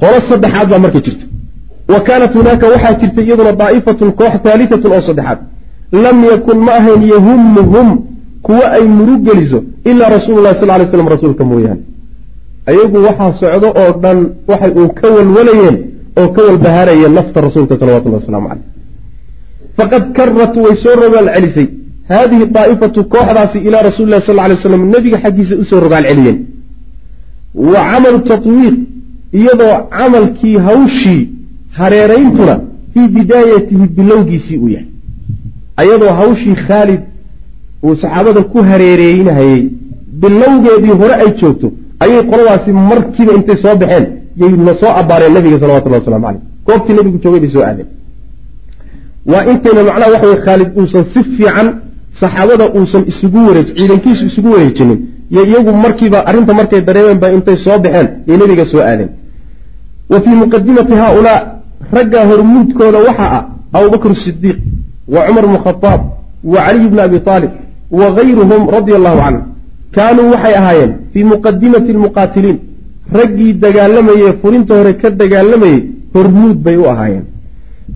S2: qolo saddexaad baa marka jirta. Wa kaanat hunaaka waxaa jirtay iyaduna daa'ifatun koox haalitatun oo saddexaad. Lam yakun ma ahayn yahumuhum kuwa ay murug geliso ilaa rasuululahi sal lay slam rasuulka mooyaane. Ayagu waxaa socdo oo dhan waxay uun ka walwalayeen oo ka walbahaarayeen nafta rasuulka salawatullah waslamu caleyh faqad karat way soo rogaal celisay haadihi daa'ifatu kooxdaasi ilaa rasuulilahi sal lay slam nebiga xaggiisa u soo rogaal celiyeen wa camalu tatwiiq iyadoo camalkii hawshii hareerayntuna fii bidaayatihi bilowgiisii uu yahay. Ayadoo hawshii khaalid uu saxaabada ku hareereynahayey bilowgeedii hore ay joogto ayay qoladaasi markiiba intay soo baxeen yayna soo abaareen nabiga salawatullahi waslamu caleyh goobtii nabigu joogay bay soo aadeen. Waa intayna macnaha waxa wey khaalid uusan si fiican saxaabada uusan isugu wareej ciidankiisu isugu wareejinin yo iyagu markiiba arrinta markay dareemeen ba intay soo baxeen yay nabiga soo aadeen. Wa fii muqadimati haaulaa raggaa hormuudkooda waxaa ah abubakr sidiiq wa cumar bnu khadaab wa caliy bni abi aalib wa gayruhum radia allahu canhum kaanuu waxay ahaayeen fii muqadimati almuqaatiliin raggii dagaalamayee furinta hore ka dagaalamayey hormuud bay u ahaayeen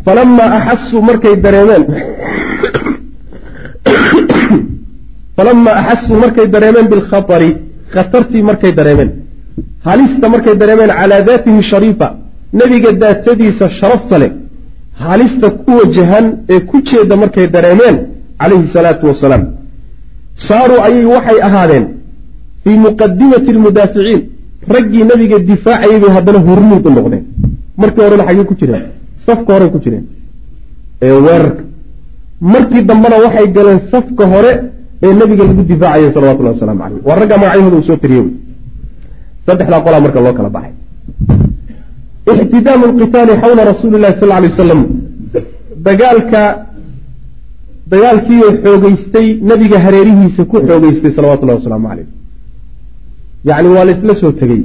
S2: falamaa axasuu markay dareemeen falamaa axasuu markay dareemeen bilkhatari khatartii markay dareemeen halista markay dareemeen calaa daatihi shariifa nebiga daatadiisa sharafta leh halista ku wajahan ee ku jeeda markay dareemeen calayhi salaatu wasalaam saaruu ayay waxay ahaadeen fii muqadimati almudaaficiin. Raggii nebiga difaacayay bay haddana hormuud u noqdeen. Markii horena xaggey ku jireen. Safka horey ku jireen. Ee weerarka. Markii dambena waxay galeen safka hore ee nebiga lagu difaacayay salawatullahi wasalaamu caleyh waa ragga magacyahooda uu soo tiriyey. Wey saddexdaa qolaa marka loo kala baxay. Ixtidaamu alqitaali xawla rasuuli llahi sal alay wasalam dagaalka dagaalkiioo xoogeystay nebiga hareerihiisa ku xoogeystay salawatullahi wasalaamu caleyh yacni waa laysla soo tegey.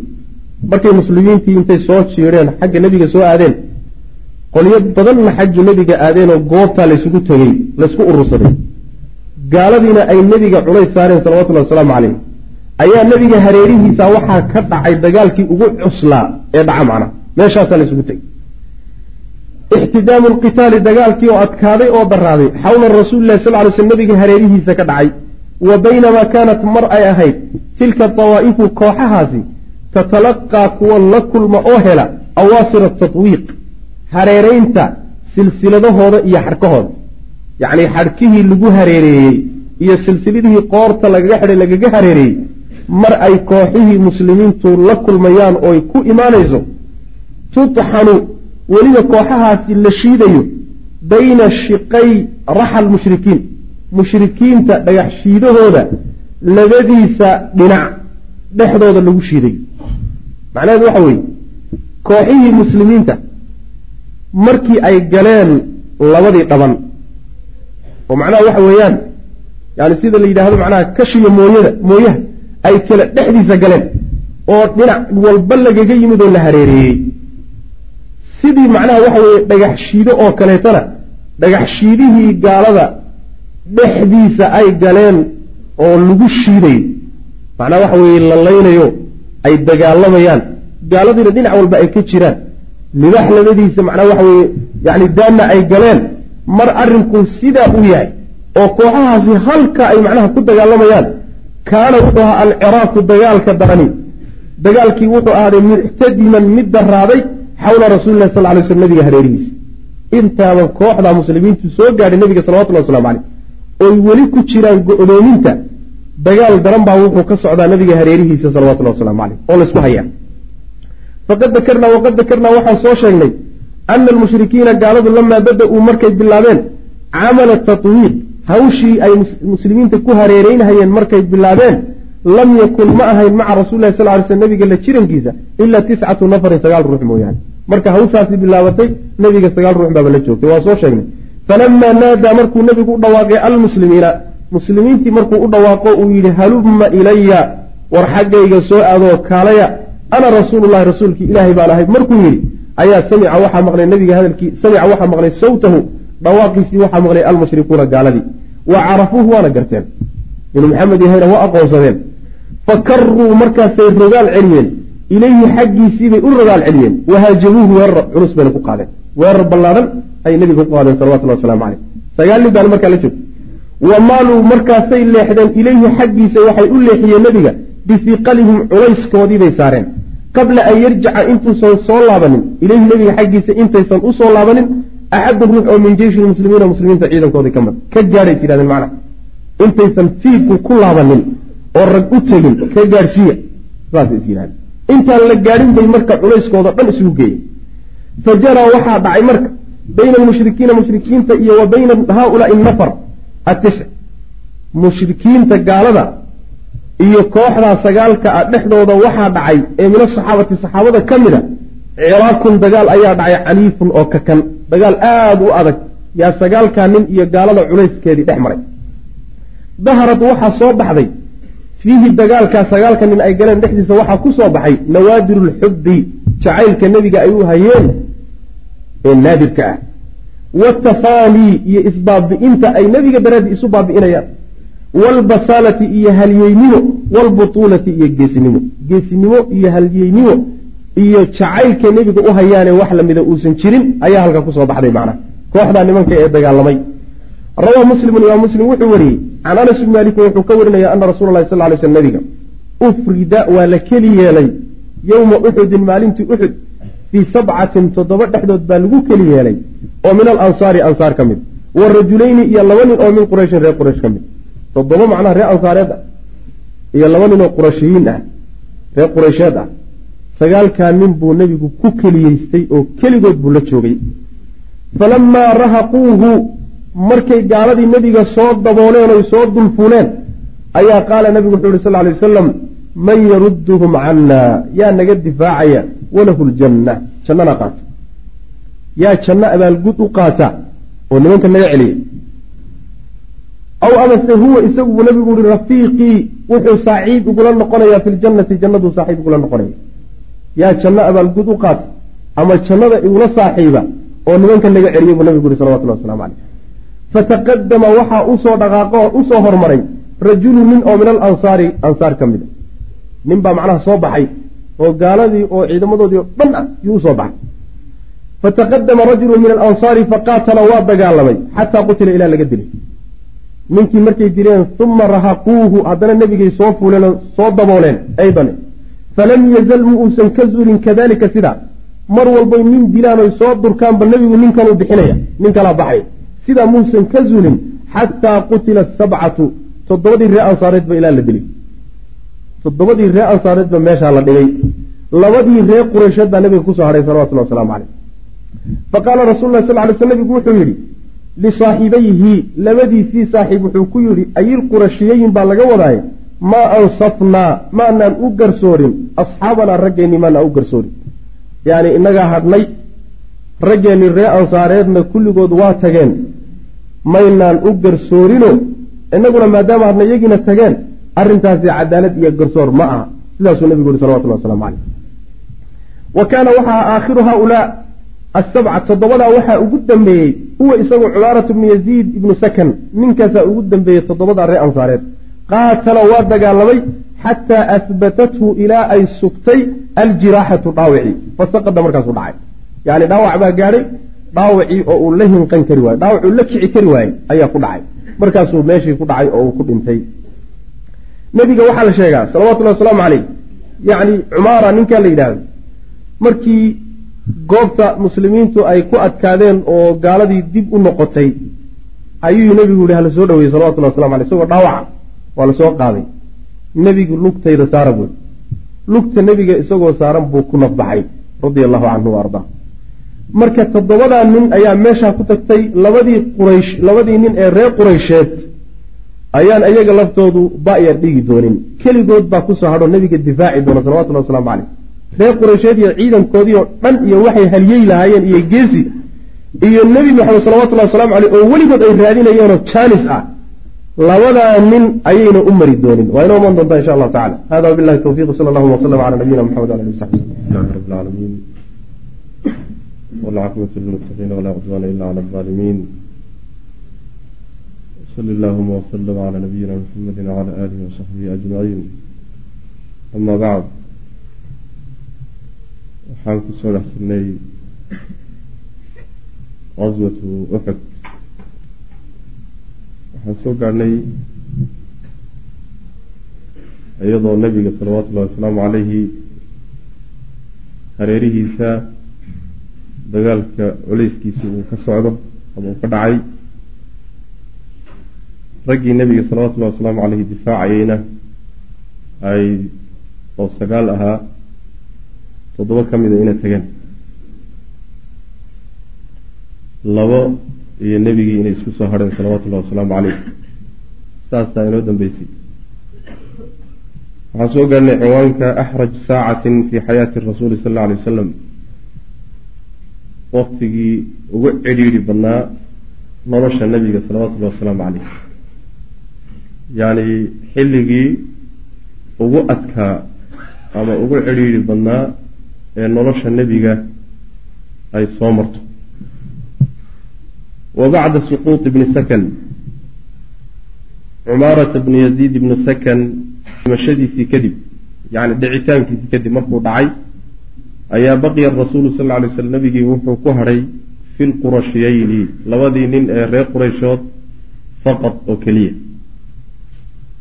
S2: Markay muslimiintii intay soo jiireen xagga nebiga soo aadeen qolyo badanna xaggii nebiga aadeenoo goobtaa laysugu tegey laysku urursaday. Gaaladiina ay nebiga culays saareen salawatullahi wasalaamu caleyh ayaa nebiga hareerihiisa waxaa ka dhacay dagaalkii ugu cuslaa ee dhaca macna. Meeshaasaa laysugu tegey ixtidaamu lqitaali dagaalkii oo adkaaday oo daraaday xawla rasuulilahi sal ly sl nebiga hareerihiisa ka dhacay wa baynamaa kaanat mar ay ahayd tilka dawaa'ifu kooxahaasi tatalaqaa kuwa la kulma oo hela awaasir atatwiiq hareeraynta silsiladahooda iyo xadhkahooda yacnii xadhkihii lagu hareereeyey iyo silsiladihii qoorta lagaga xidhay lagaga hareereeyey mar ay kooxihii muslimiintu la kulmayaan ooy ku imaanayso tutxanu weliba kooxahaasi la shiidayo bayna shiqay raxal mushrikiin. Mushrikiinta dhagax shiidahooda labadiisa dhinac dhexdooda lagu shiiday macnaheedu waxa weeye kooxihii muslimiinta markii ay galeen labadii dhaban oo macnaha waxa weeyaan yani sida la yidhaahdo macnaha kashiyo mooyada mooyaha ay kale dhexdiisa galeen oo dhinac walba lagaga yimid oo la hareereeyey sidii macnaha waxa weeye dhagax shiido oo kaleetana dhagax shiidihii gaalada dhexdiisa ay galeen oo lagu shiidayo macnaha waxa weeye la laynayo ay dagaalamayaan. Gaaladiina dhinac walba ay ka jiraan. Libax labadiisa macnaha waxa weeye yani daanna ay galeen. Mar arrinku sidaa u yahay oo kooxahaasi halka ay macnaha ku dagaalamayaan kaana wuxuu ahaa alciraaqu dagaalka darani. Dagaalkii wuxuu ahaaday muctadiman mid daraaday xawla rasuulilahi sal lay sl nabiga hareerihiisa intaaban kooxda muslimiintu soo gaadhay nabiga salawatullhi waslamu caleyh oy weli ku jiraan go-doominta dagaal daran baa wuxuu ka socdaa nabiga hareerihiisa salawatullahi waslamu caleyh oo laysku hayaa faqad dakarnaa waqad dakarnaa waxaan soo sheegnay ana almushrikiina gaaladu lamaa bada-uu markay bilaabeen camala tatwiiq hawshii ay muslimiinta ku hareereynhayeen markay bilaabeen lam yakun ma ahayn maca rasulilahi sal ly sl nabiga la jirankiisa ilaa tiscatu nafarin sagaal ruux mooyaane. Marka hawshaasi bilaabatay nabiga sagaal ruux baaba la joogtay waa soo sheegnay. Falamaa naadaa markuu nabigu u dhawaaqay almuslimiina muslimiintii markuu u dhawaaqo uu yidhi halumma ilaya war xaggayga soo aadoo kaalaya ana rasuululahi rasuulkii ilaahay baan ahay. Markuu yidhi ayaa samica waxaa maqlay nabiga hadalkii samica waxaa maqlay sawtahu dhawaaqiisii waxaa maqlay almushrikuuna gaaladii. Wa carafuuhu waana garteen. Inuu maxamed yahayna waa aqoonsadeen fa karuu markaasay rogaal celiyeen ilayhi xaggiisiibay u rogaal celiyeen wahaajabuuhu weerar culus bayna ku qaadeen weerar ballaadhan ayay nabiga ku qaadeen salawatullah waslamu caleyh sagaal nin baana markaa la joogtay wa maaluu markaasay leexdeen ilayhi xaggiisa waxay u leexiyeen nebiga bifiqalihim culayskoodii bay saareen qabla an yarjaca intuusan soo laabanin ilayhi nebiga xaggiisa intaysan u soo laabanin axadun ruux oo min jeyshi lmuslimiina muslimiinta ciidankoodii ka mid ka gaadhay is yidhahdeen macnaha intaysan fiidku ku laabanin oo rag u tegin ka gaadhsiiya. Saasay is yidhahdeen. Intaan la gaadhin bay marka culayskooda dhan isugu geeyeen. Fa jaraa waxaa dhacay marka bayna almushrikiina mushrikiinta iyo wa bayna haaulaai nafar atisc mushrikiinta gaalada iyo kooxdaa sagaalka ah dhexdooda waxaa dhacay ee min asaxaabati saxaabada ka mid a ciraakun dagaal ayaa dhacay caniifun oo kakan dagaal aada u adag yaa sagaalkaa nin iyo gaalada culayskeedii dhex maray. Daharad waxaa soo baxday fiihi dagaalkaa sagaalka nin ay galeen dhexdiisa waxaa ku soo baxay nawaadiru lxubbi jacaylka nebiga ay u hayeen ee naadirka ah. Watafaanii iyo isbaabi'inta ay nebiga daraaddii isu baabi'inayaan. Waalbasaalati iyo halyeynimo waalbutuulati iyo geesinimo. Geesinimo iyo halyeynimo iyo jacaylkay nebiga u hayaane wax lamida uusan jirin ayaa halka ku soo baxday macnaha kooxdaa nimanka ee dagaalamay rawaa muslimun imaam muslim wuxuu wariyey can anas bni maalikin wuxuu ka warinaya ana rasuula lahi sal ly sl nabiga ufrida waa la keli yeelay yowma uxudin maalintii uxud fii sabcatin toddoba dhexdood baa lagu keli yeelay oo min alansaari ansaar ka mid wa rajulayni iyo laba nin oo min qurayshin reer quraysh ka mid. Toddoba macnaha reer ansaareed ah iyo laba nin oo qurashiyiin ah reer quraysheed ah. Sagaalkaa nin buu nebigu ku keliyeystay oo keligood buu la joogay. Falamaa rahaquuhu markay gaaladii nebiga soo dabooleen oy soo dulfuuleen ayaa qaala nebigu wuxuu yihi sal ly wasalam man yarudduhum cannaa yaa naga difaacaya walahu ljanna jannana qaata. Yaa janno abaalgud u qaata oo nimanka naga celiya. Aw amase huwa isagu buu nabigu uhi rafiiqii wuxuu saaxiib igula noqonayaa fi ljannati jannaduu saaxiib igula noqonaya yaa janno abaalgud u qaata ama jannada igula saaxiiba oo nimanka naga celiya buu nabigu uhi salawatullah waslamu caleyh fataqadama waxaa u soo dhaqaaqo oo u soo hormaray rajulu nin oo min alansaari ansaar ka mid a nin baa macnaha soo baxay oo gaaladii oo ciidamadoodii oo dhan ah yuu u soo baxay fataqadama rajulu min alansaari faqaatala waa dagaalamay xataa qutila ilaa laga dilay ninkii markay dileen uma rahaquuhu haddana nebigay soo fuuleen oo soo dabooleen aydan falam yazal mu uusan ka zulin kadalika sidaa mar walbay nin dilaan oy soo durkaanba nebigu ninkanuu bixinaya nin kalaa baxay sidaa muusan ka zulin xataa qutila sabcatu. Toddobadii ree ansaareedba ilaa la dilay. Toddobadii ree ansaareedba meeshaa la dhigay. Labadii ree qureysheed baa nabiga ku soo hadhay salawatullah wasalaamu caleyh faqaala rasul lah sal ly sl nabigu wuxuu yidhi
S3: lisaaxibayhi labadiisii saaxiib wuxuu ku yidhi ayilqurashiyayin baa laga wadaaye maa ansafnaa maanaan u garsoorin asxaabanaa raggeennii maanaan u garsoorin. Yacni innagaa hadhnay raggeennii ree ansaareedna kulligood waa tageen. Maynaan u garsoorino innaguna maadaama hadna iyagiina tageen arrintaasi cadaalad iyo garsoor ma aha. Sidaasuu nabigu yihi salawatullah waslamu caleyh wa kaana waxaa aakhiru haaulaa asabca toddobadaa waxaa ugu dambeeyey huwa isagu cumaaratu bnu yaziid ibnu sakan ninkaasaa ugu dambeeyey toddobadaa ree ansaareed. Qaatala waa dagaalamay xataa ahbatathu ilaa ay sugtay aljiraaxatu dhaawici. Fasaqada markaasuu dhacay yacni dhaawac baa gaadhay dhaawacii oo uu la hinqan kari waaye dhaawac uu la kici kari waayey ayaa ku dhacay. Markaasuu meeshii ku dhacay oo uu ku dhintay. Nebiga waxaa la sheegaa salawatullahi wasalaamu caleyh yacni cumaara ninkaa la yidhaahdo markii goobta muslimiintu ay ku adkaadeen oo gaaladii dib u noqotay ayuu nebigu yihi hala soo dhaweeyey salawatullahi waslamu aleyh isagoo dhaawaca waa la soo qaaday. Nebigu lugtayda saara buy lugta nebiga isagoo saaran buu ku nafbaxay radia allahu canhu wa ardaa marka toddobadaa nin ayaa meeshaa ku tagtay labadii quraysh labadii nin ee reer quraysheed. Ayaan iyaga laftoodu ba-yar dhigi doonin. Keligood baa ku soo hadho nebiga difaaci doona salawatullahi waslamu caleyh reer quraysheed iyo ciidankoodii oo dhan iyo waxay haliyey lahaayeen iyo geesi iyo nebi maxamed salawatullahi waslamu caleyh oo weligood ay raadinayeenoo jaanis ah. Labadaa nin ayayna u mari doonin. Waa inoo iman doontaa insha allahu tacala hada wabillahi tawfiq sala allahuma wasalam cala nabiyina maxamed wala ali saxbi
S2: alxamdulilahi rabi walcaqibatu lilmuttaqiina walaa cudwaana ila cala alظaalimiin wsali allahuma wslm cala nabiyina muxamedi wcala aalihi wasaxbihi ajmaciin ama bacd waxaan ku soo dhex jirnay qaswatu uxud waxaan soo gaadhnay iyadoo nabiga salawaatullahi wasalaamu calayhi hareerihiisa dagaalka culeyskiisa uu ka socdo ama uu ka dhacay. Raggii nebiga salawatullahi wasalaamu caleyhi difaacayeyna ay oo sagaal ahaa toddoba ka mida inay tageen. Labo iyo nebigii inay isku soo hadheen salawatullahi wasalaamu caleyh saasaa inoo dambeysay. Waxaan soo gaarnay ciwaanka axraj saacatin fi xayaati rasuuli sal alla alay wasalam waqtigii ugu cidhiidhi badnaa nolosha nebiga salawatullahi wasalaamu caleyh yacni xilligii ugu adkaa ama ugu cidhiidhi badnaa ee nolosha nebiga ay soo marto. Wa bacda suquuط ibni sakan cumaarata bni yaziid ibni sakan dhimashadiisii kadib yani dhicitaankiisii kadib markuu dhacay ayaa baqiya rasuulu sal alay slam nabigii wuxuu ku hadhay fi lqurashiyeyni labadii nin ee reer qurayshood faqad oo keliya.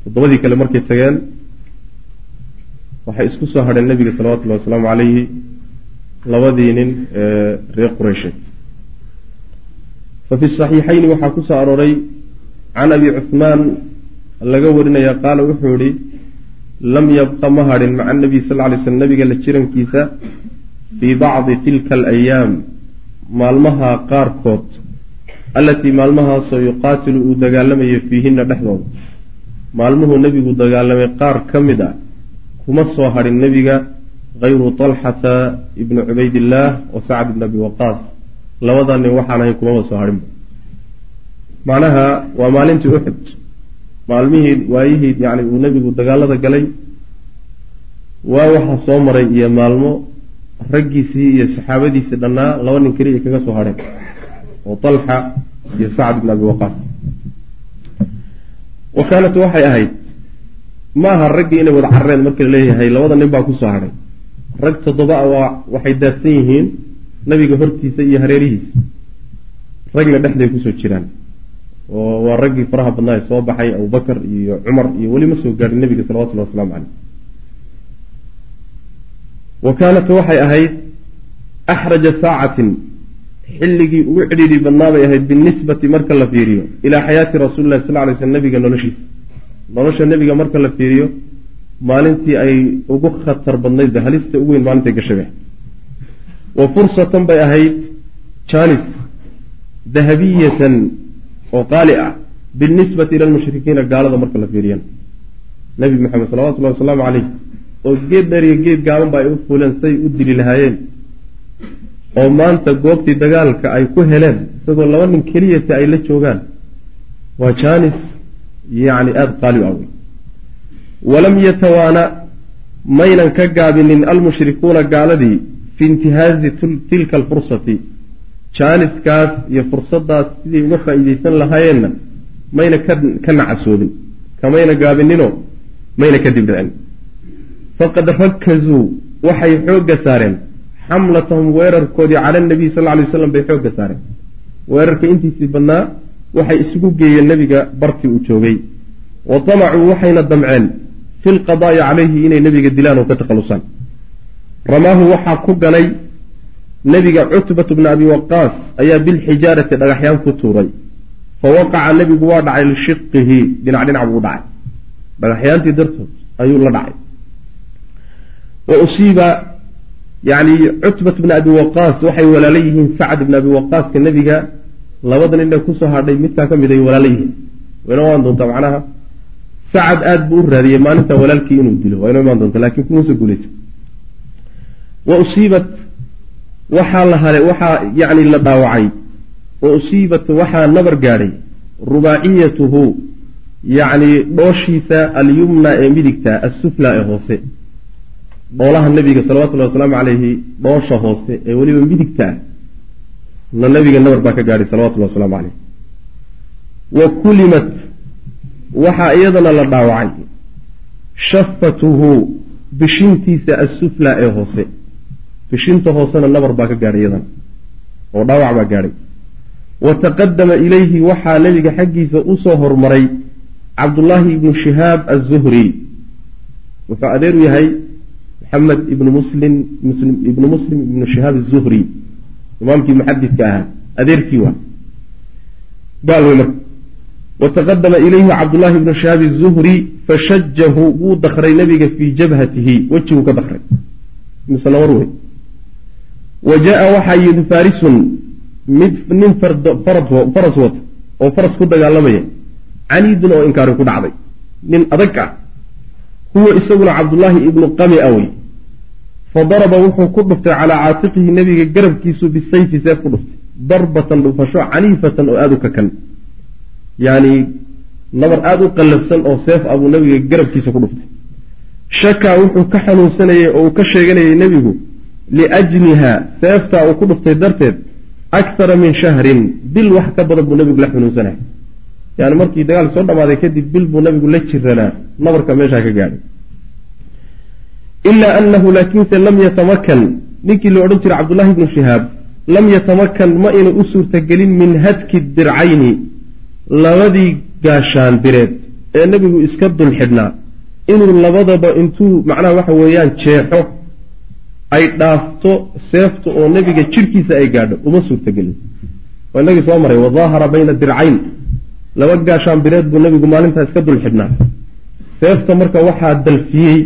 S2: Toddobadii kale markay tageen waxay isku soo hadheen nebiga salawatullahi wasalaamu calayhi labadii nin ee reer quraysheed. Fa fi saxiixayni waxaa ku soo arooray can abi cuhmaan laga warinaya qaala wuxuu yihi lam yabqa ma hadhin maca anabiy sal lay slm nabiga la jirankiisa fii bacdi tilka alayaam maalmaha qaarkood allatii maalmahaasoo yuqaatilu uu dagaalamayo fiihinna dhexdooda maalmuhuu nebigu dagaalamay qaar ka mid a kuma soo hadhin nebiga hayru talxata ibni cubaydillaah wa sacd ibni abi waqaas labada nin waxaan ahayn kumaba soo hadhinba macnaha waa maalintii uxud maalmihii waayihii yani uu nebigu dagaalada galay waa waxaa soo maray iyo maalmo raggiisii iyo saxaabadiisii dhannaa laba nin keliya kaga soo hadheen oo talxa iyo sacd ibni abi waqaas. Wa kaanat waxay ahayd ma aha raggii inay wada carareen marka la leeyahay labada nin baa ku soo hadhay. Rag toddoba a waa waxay daadsan yihiin nabiga hortiisa iyo hareerihiisa. Ragna dhexday ku soo jiraan. Oo waa raggii faraha badnaa ee soo baxay abubakar iyo cumar iyo weli ma soo gaadhin nebiga salawatullahi wasalaamu caleyh wa kaanat waxay ahayd axraja saacatin xilligii ugu cidhiidhi badnaa bay ahayd binisbati marka la fiiriyo ilaa xayaati rasuulillahi sal lay slm nabiga noloshiisa. Nolosha nebiga marka la fiiriyo maalintii ay ugu khatar badnayd ba halista ugu weyn bay ahayd wa fursatan bay ahayd jaanis dahabiyatan oo qaali ah binisbati ila lmushrikiina gaalada marka la fiiriyana. Nebi maxamed salawatullahi wasalaamu caleyh oo geed dheer iyo geed gaaban ba ay u fuuleen say u dili lahaayeen. oo maanta goobtii dagaalka ay ku heleen isagoo laba nin keliyata ay la joogaan. waa jaanis yacni aada qaali u awey walam yatawaana maynan ka gaabinin almushrikuuna gaaladii fi intihaazi tilka alfursati. Jaaniskaas iyo fursadaas siday uga faa'iidaysan lahaayeenna mayna ka nacasoobin kamayna gaabininoo mayna ka dibdhicin faqad rakazuu waxay xoogga saareen. Xamlatahum weerarkoodii cala nabiy sal alay waslam bay xoogga saareen. Weerarka intiisii badnaa waxay isugu geeyeen nebiga bartii uu joogay. Wa damacuu waxayna damceen fi lqadaa'i calayhi inay nebiga dilaan oo ka takhalusaan ramaahu waxaa ku ganay nebiga cutbatu bna abi waqaas ayaa bilxijaarati dhagaxyaan ku tuuray. Fa waqaca nebigu waa dhacay lishiqihi dhinac dhinac buu dhacay. Dhagaxyaantii dartood ayuu la dhacay wa usiiba yani cutbat bna abi waqaas waxay walaalo yihiin sacd bna abi waqaaska nebiga. Labada nin ee ku soo hadhay midkaa ka mid ay walaalo yihiin. Wayna imaan doontaa macnaha? Sacad aada buu u raadiyey maalinta walaalkii inuu dilo wayna imaan doonta laakiin kumuusa guulaysa. Wa usiibat waxaa la hale waxaa yani la dhaawacay. Wa usiibat waxaa nabar gaadhay rubaaciyatuhu yacni dhooshiisa alyumna ee midigta assufla ee hoose dhoolaha nebiga salawatullahi wasalaamu calayhi dhoosha hoose ee weliba midigta ah na nebiga nabar baa ka gaadhay salawatullahi wasalaamu caleyh wa kulimat waxaa iyadana la dhaawacay shafatuhu bishintiisa assufla ee hoose. Bishinta hoosena nabar baa ka gaadhay iyadana oo dhaawac baa gaadhay. Wa taqadama ilayhi waxaa nebiga xaggiisa u soo hormaray cabdullaahi ibnu shihaab azuhri wuxuu adeer u yahay maxamed ibnu muslim ibnu muslim ibnu shihaab azuhri imaamkii muxadidka ahaa adeerkii waa. Gaal wey marka. Wataqadama ilayhi cabdullaahi ibnu shihaab azuhri fashajahu wuu dakray nebiga fii jabhatihi wejiguu ka dakray misenawar wey wa jaa waxaa yidi farisun mid nin faras wata oo faras ku dagaalamaya. Caniidun oo inkaari ku dhacday. Nin adag ah. Huwa isaguna cabdullaahi ibnu qami awey fa daraba wuxuu ku dhuftay calaa caatiqihi nebiga garabkiisu bisayfi seef ku dhuftay darbatan dhufasho caniifatan oo aada u kakan yacni nabar aada u qallafsan oo seef abuu nebiga garabkiisa ku dhuftay shakaa wuxuu ka xanuunsanayey oo uu ka sheeganayay nebigu liajniha seeftaa uu ku dhuftay darteed akthara min shahrin bil wax ka badan buu nebigu la xanuunsanaya yani markii dagaalki soo dhamaaday kadib bil buu nabigu la jiranaa nabarka meeshaa ka gaadhay ilaa anahu laakiinse lam yatamakan ninkii la odhan jiray cabdullahi ibnu shihaab lam yatamakan ma ina u suurtagelin min hadki dircayni labadii gaashaan bireed ee nebigu iska dul xidhnaa inuu labadaba intuu macnaha waxa weeyaan jeexo ay dhaafto seefta oo nebiga jirkiisa ay gaadho uma suurtagelin waa inagii soo maray wadaahara bayna dircayn laba gaashaan bireed buu nebigu maalintaa iska dul xidhnaa seefta marka waxaa dalfiyey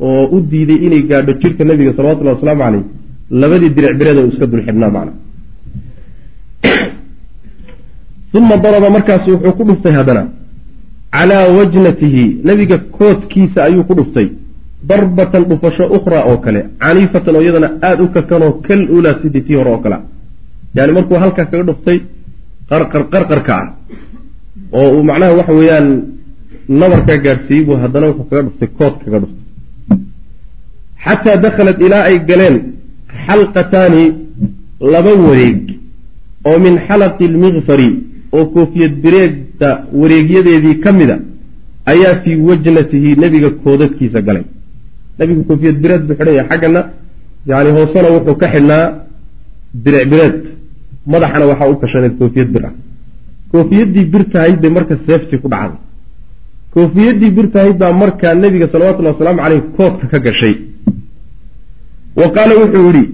S2: oo u diiday inay gaadho jirka nebiga salawatullahi wasalaamu caleyh labadii diric bireed oo iska dul xidhnaa macna. Uma daraba markaasu wuxuu ku dhuftay haddana. Calaa wajnatihi nebiga koodkiisa ayuu ku dhuftay. Darbatan dhufasho ukhraa oo kale caniifatan oo iyadana aada u kakanoo kal ulaa sidii tii hore oo kale yani markuu halkaa kaga dhuftay qarqar qarqarka ah. Oo uu macnaha waxa weeyaan nabarkaa gaadhsiiyey buu haddana wuxuu kaga dhuftay kood kaga dhuftay xataa dakhalat ilaa ay galeen xalqataani laba wareeg oo min xalaqi lmikfari oo koofiyad bireegta wareegyadeedii ka mida ayaa fii wajnatihi nebiga koodadkiisa galay. Nebigu koofiyad bireed buu xidhan yahay. Xaggana yani hoosena wuxuu ka xidhnaa diric bireed. Madaxana waxaa u kashaneed koofiyad bir ah. Koofiyaddii bir tahayd bay marka seeftii ku dhacday. Koofiyaddii bir tahayd baa markaa nebiga salawatullhi wasalaamu caleyh koodka ka gashay wa qaala wuxuu yidhi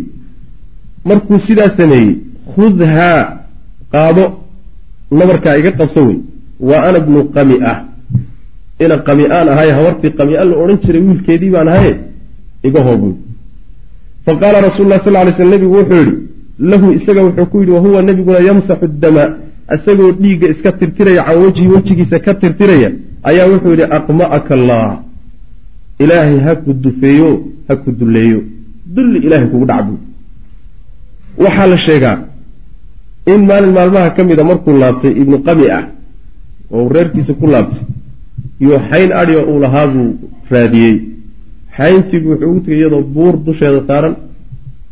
S2: markuu sidaa sameeyey khudhaa qaado nabarkaa iga qabso wey waa ana bnu qami ah ina qami-aan ahay habartii qami-a la odhan jiray wiilkeedii baan ahaye iga hoobuy fa qaala rasuulu lah sal ly sl nebigu wuxuu yidhi lahu isaga wuxuu ku yidhi wahuwa nebiguna yamsaxu dama isagoo dhiigga iska tirtiraya can wejhi wejigiisa ka tirtiraya ayaa wuxuu yidhi aqma'aka allah ilaahay ha ku dufeeyo ha ku dulleeyo dulli ilaahay kugu dhacbu. Waxaa la sheegaa in maalin maalmaha ka mida markuu laabtay ibnu qami ah oo reerkiisa ku laabtay iyo xayn adhiga uu lahaa buu raadiyey. Xayntiibu wuxuu ugu tegay iyadoo buur dusheeda saaran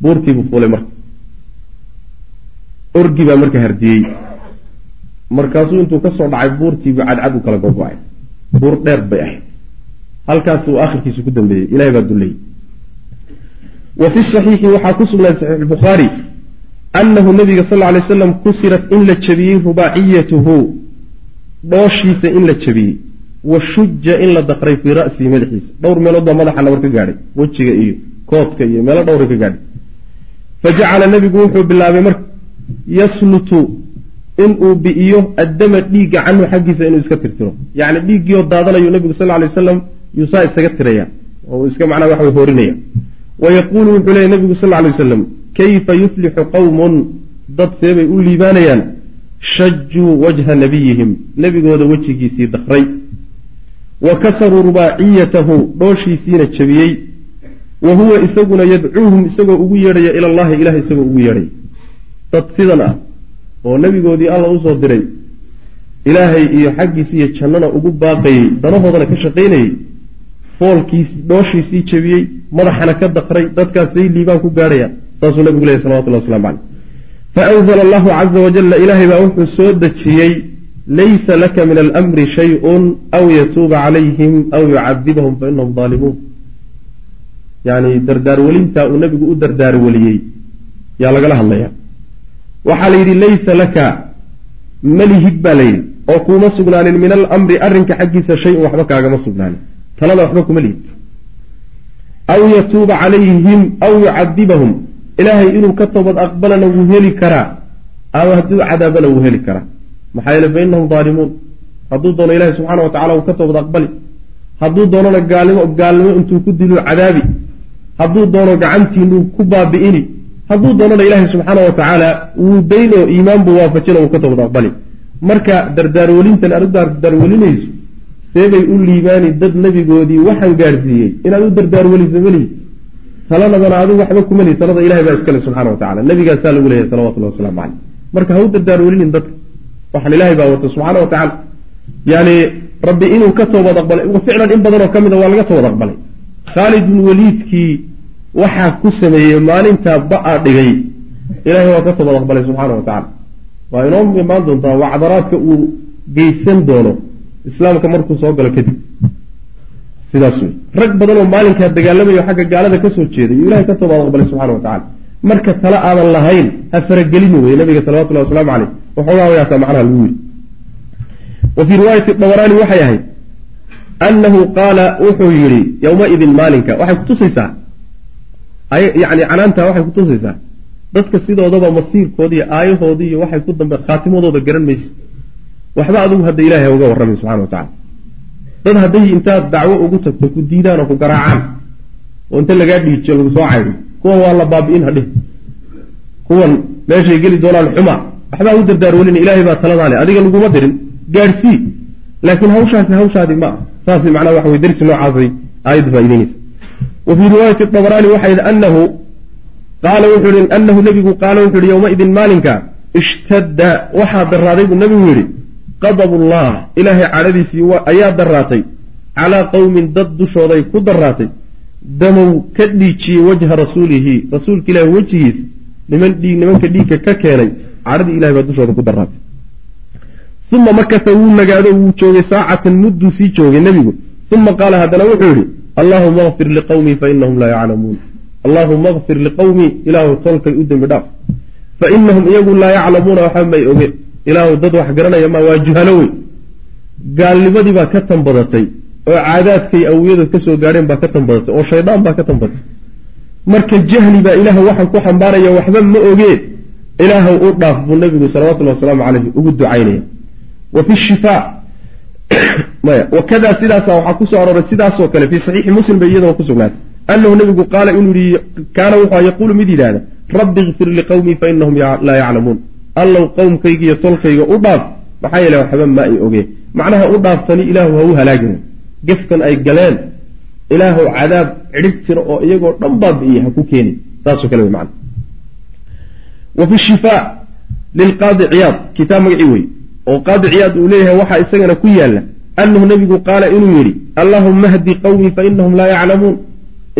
S2: buurtiibuu fuulay marka. Orgi baa marka hardiyey. Markaasuu intuu ka soo dhacay buurtiibuu cadcad u kala gogo-ay. Buur dheer bay ahayd. Halkaas uu akhirkiisa ku dambeeyey ilahay baa dulleyey wa fi saxiixi waxaa ku sugnaaday saxiix bukhaari annahu nabiga sal ly slam kusirat in la jabiyey rubaaciyatuhu dhooshiisa in la jabiyey wa shuja in la daqray fii ra'sihi madaxiisa dhowr meelood baa madaxa nabar ka gaadhay wejiga iyo koodka iyo meelo dhowra ka gaadhay. Fa jacala nebigu wuxuu bilaabay marka yaslutu inuu bi'iyo addama dhiigga canhu xaggiisa inuu iska tirtiro. Yacni dhiiggiioo daadanayu nebigu sal lay wasalam yuusaa isaga tiraya oo iska macnaha waxa hoorinaya wa yaquulu wuxuu leeyay nebigu sal lay wasalam kayfa yuflixu qowmun dad seebay u liibaanayaan shajuu wajha nabiyihim nebigooda wejigiisii dakray wa kasaruu rubaaciyatahu dhooshiisiina jabiyey wa huwa isaguna yadcuuhum isagoo ugu yeedhaya ila allahi ilaah isagoo ugu yeedhaya dad sidan ah oo nebigoodii alla u soo diray ilaahay iyo xaggiisi iyo jannana ugu baaqayey danahoodana ka shaqaynayey foolkiis dhooshiisii jabiyey madaxana ka daqray dadkaasay liibaan ku gaadhayaan saasuu nabigu lehy salawatullah waslamu caleyh faanzla allahu caza wajalla ilaahay baa wuxuu soo dejiyey laysa laka min almri shayun aw yatuuba calayhim aw yucadibahum fainahum daalimuun yani dardaarwelintaa uu nabigu u dardaarweliyey yaa lagala hadlaya. Waxaa la yidhi laysa laka malihid baa la yidhi oo kuuma sugnaanin min alamri arrinka xaggiisa shay-un waxba kaagama sugnaanin. Talada waxba kuma lihid aw yatuuba calayhim aw yucadibahum. Ilaahay inuu ka toobad aqbalana wuu heli karaa. Ama hadduu cadaabana wuu heli karaa. Maxaa yeele fa inahum daalimuun hadduu doono ilahi subxaana wa tacala wuu ka toobad aqbali. Hadduu doonona gaalnimo gaalnimo intuu ku dilo cadaabi. Hadduu doono gacantiinuu ku baabi'ini. Hadduu doonana ilaahay subxaana wa tacaala wuu dayn oo iimaan buu waafajina wuu ka toobad aqbali. Marka dardaarwelintan aad u dardaarwelinayso seebay u liibaani dad nebigoodii waxaan gaadhsiiyey inaad u dardaarweliso malihid taladabana adigu waxba kuma lihi talada ilahay baa iskale subxana wa tacala nabigaasaa lagu leeyahay salawatullahi wasalaamu caleyh marka ha u dardaarwelinin dadka waxaan ilaahay baa wata subxaana wa tacala yani rabbi inuu ka toobad aqbalay ficlan in badanoo ka mida waa laga toobad aqbalay. Khaalid bin waliidkii waxaa ku sameeyey maalintaa ba'a dhigay. Ilahay waa ka toobad aqbalay subxaana wa tacala waa inoo imaan doontaa wacdaraadka uu geysan doono islaamka markuu soo galo kadib. Sidaas wey rag badan oo maalinkaa dagaalamayo xagga gaalada ka soo jeeday iyuu ilahay ka toobaad aqbalay subxana wa tacala marka tala aadan lahayn ha faragelini weye nabiga salawatullahi wasalaamu caleyh waxoogaa wayaasaa macnaha lagu yiri. Wa fii riwaayati dabaraani waxay ahayd annahu qaala wuxuu yidhi yowmaidin maalinka waxay kutusaysaa yani canaantaa waxay kutusaysaa dadka sidoodaba masiirkoodiiyo aayahoodii iyo waxay ku dambe khaatimadooda garan maysa waxba adigu hadda ilahay ha uga warramay subxana wa tacala dad hadday intaad dacwo ugu tagto ku diidaan oo ku garaacaan oo inta lagaa dhiijiyo lagu soo caydho kuwan waa la baabi'in hadheh kuwan meeshay geli doonaan xuma waxbaa u dardaarwelina ilaahay baa taladaa le adiga laguma dirin gaadhsii laakiin hawshaasi hawshaadi ma ah saas macnaa waxa wey darsi noocaasay aayadda faa'ideynaysa wa fii riwaayati dabaraani waxay yidhi anahu qaala wuxuu yihi anahu nebigu qaala wuxuu yihi yowmaidin maalinka ishtadda waxaa daraaday buu nebigu yidhi qadabullah ilaahay cadhadiisii ayaa daraatay calaa qowmin dad dushooday ku daraatay damow ka dhiijiyey wajha rasuulihi. Rasuulka ilahi wejigiisa nimanka dhiigka ka keenay. Cadhadii ilahay baa dushooda ku daraatay uma makasa wuu nagaado wuu joogay. Saacatan mudduu sii joogay nebigu. Uma qaala haddana wuxuu yidhi allaahuma akfir liqowmii fainahum laa yaclamuun. Allaahuma akfir liqowmii ilaahu tolkay u dembi dhaaf. Fainahum iyagu laa yaclamuuna waxba may oge ilaahu dad wax garanaya ma waa juhalo wey gaalnimadii baa ka tanbadatay oo caadaadkay awiyadu ka soo gaadheen baa ka tanbadatay oo shaydaan baa ka tanbadatay marka jahli baa ilaah waxaan ku xambaaraya waxba ma ogee ilaahu u dhaaf buu nabigu salawatullahi wasalaamu caleyhi ugu ducaynaya. Wa fi shifaa maya wakadaa sidaasa waxaa ku soo arooray sidaasoo kale fii saxiixi muslim bay iyadoo ku sugnaatay. Anahu nabigu qaala inuu yihi kaana wuxuu yaquulu mid yidhaahda rabbi ikfir liqowmii fainahum laa yaclamuun allow qowmkayga iyo tolkayga u dhaaf maxaa yeele waxba ma ay ogeen. Macnaha u dhaaftani ilaahu ha u halaagin. Gefkan ay galeen ilaahu cadaab cidhib tira oo iyagoo dhan baabi'iye ha ku keeni saasoo kale wey macna. Wa fi shifaa lilqaadi ciyaad kitaab magacii wey oo qaadi ciyaad uu leeyahay waxaa isagana ku yaalla. Annahu nebigu qaala inuu yidhi allahuma hdi qowmii fa inahum laa yaclamuun.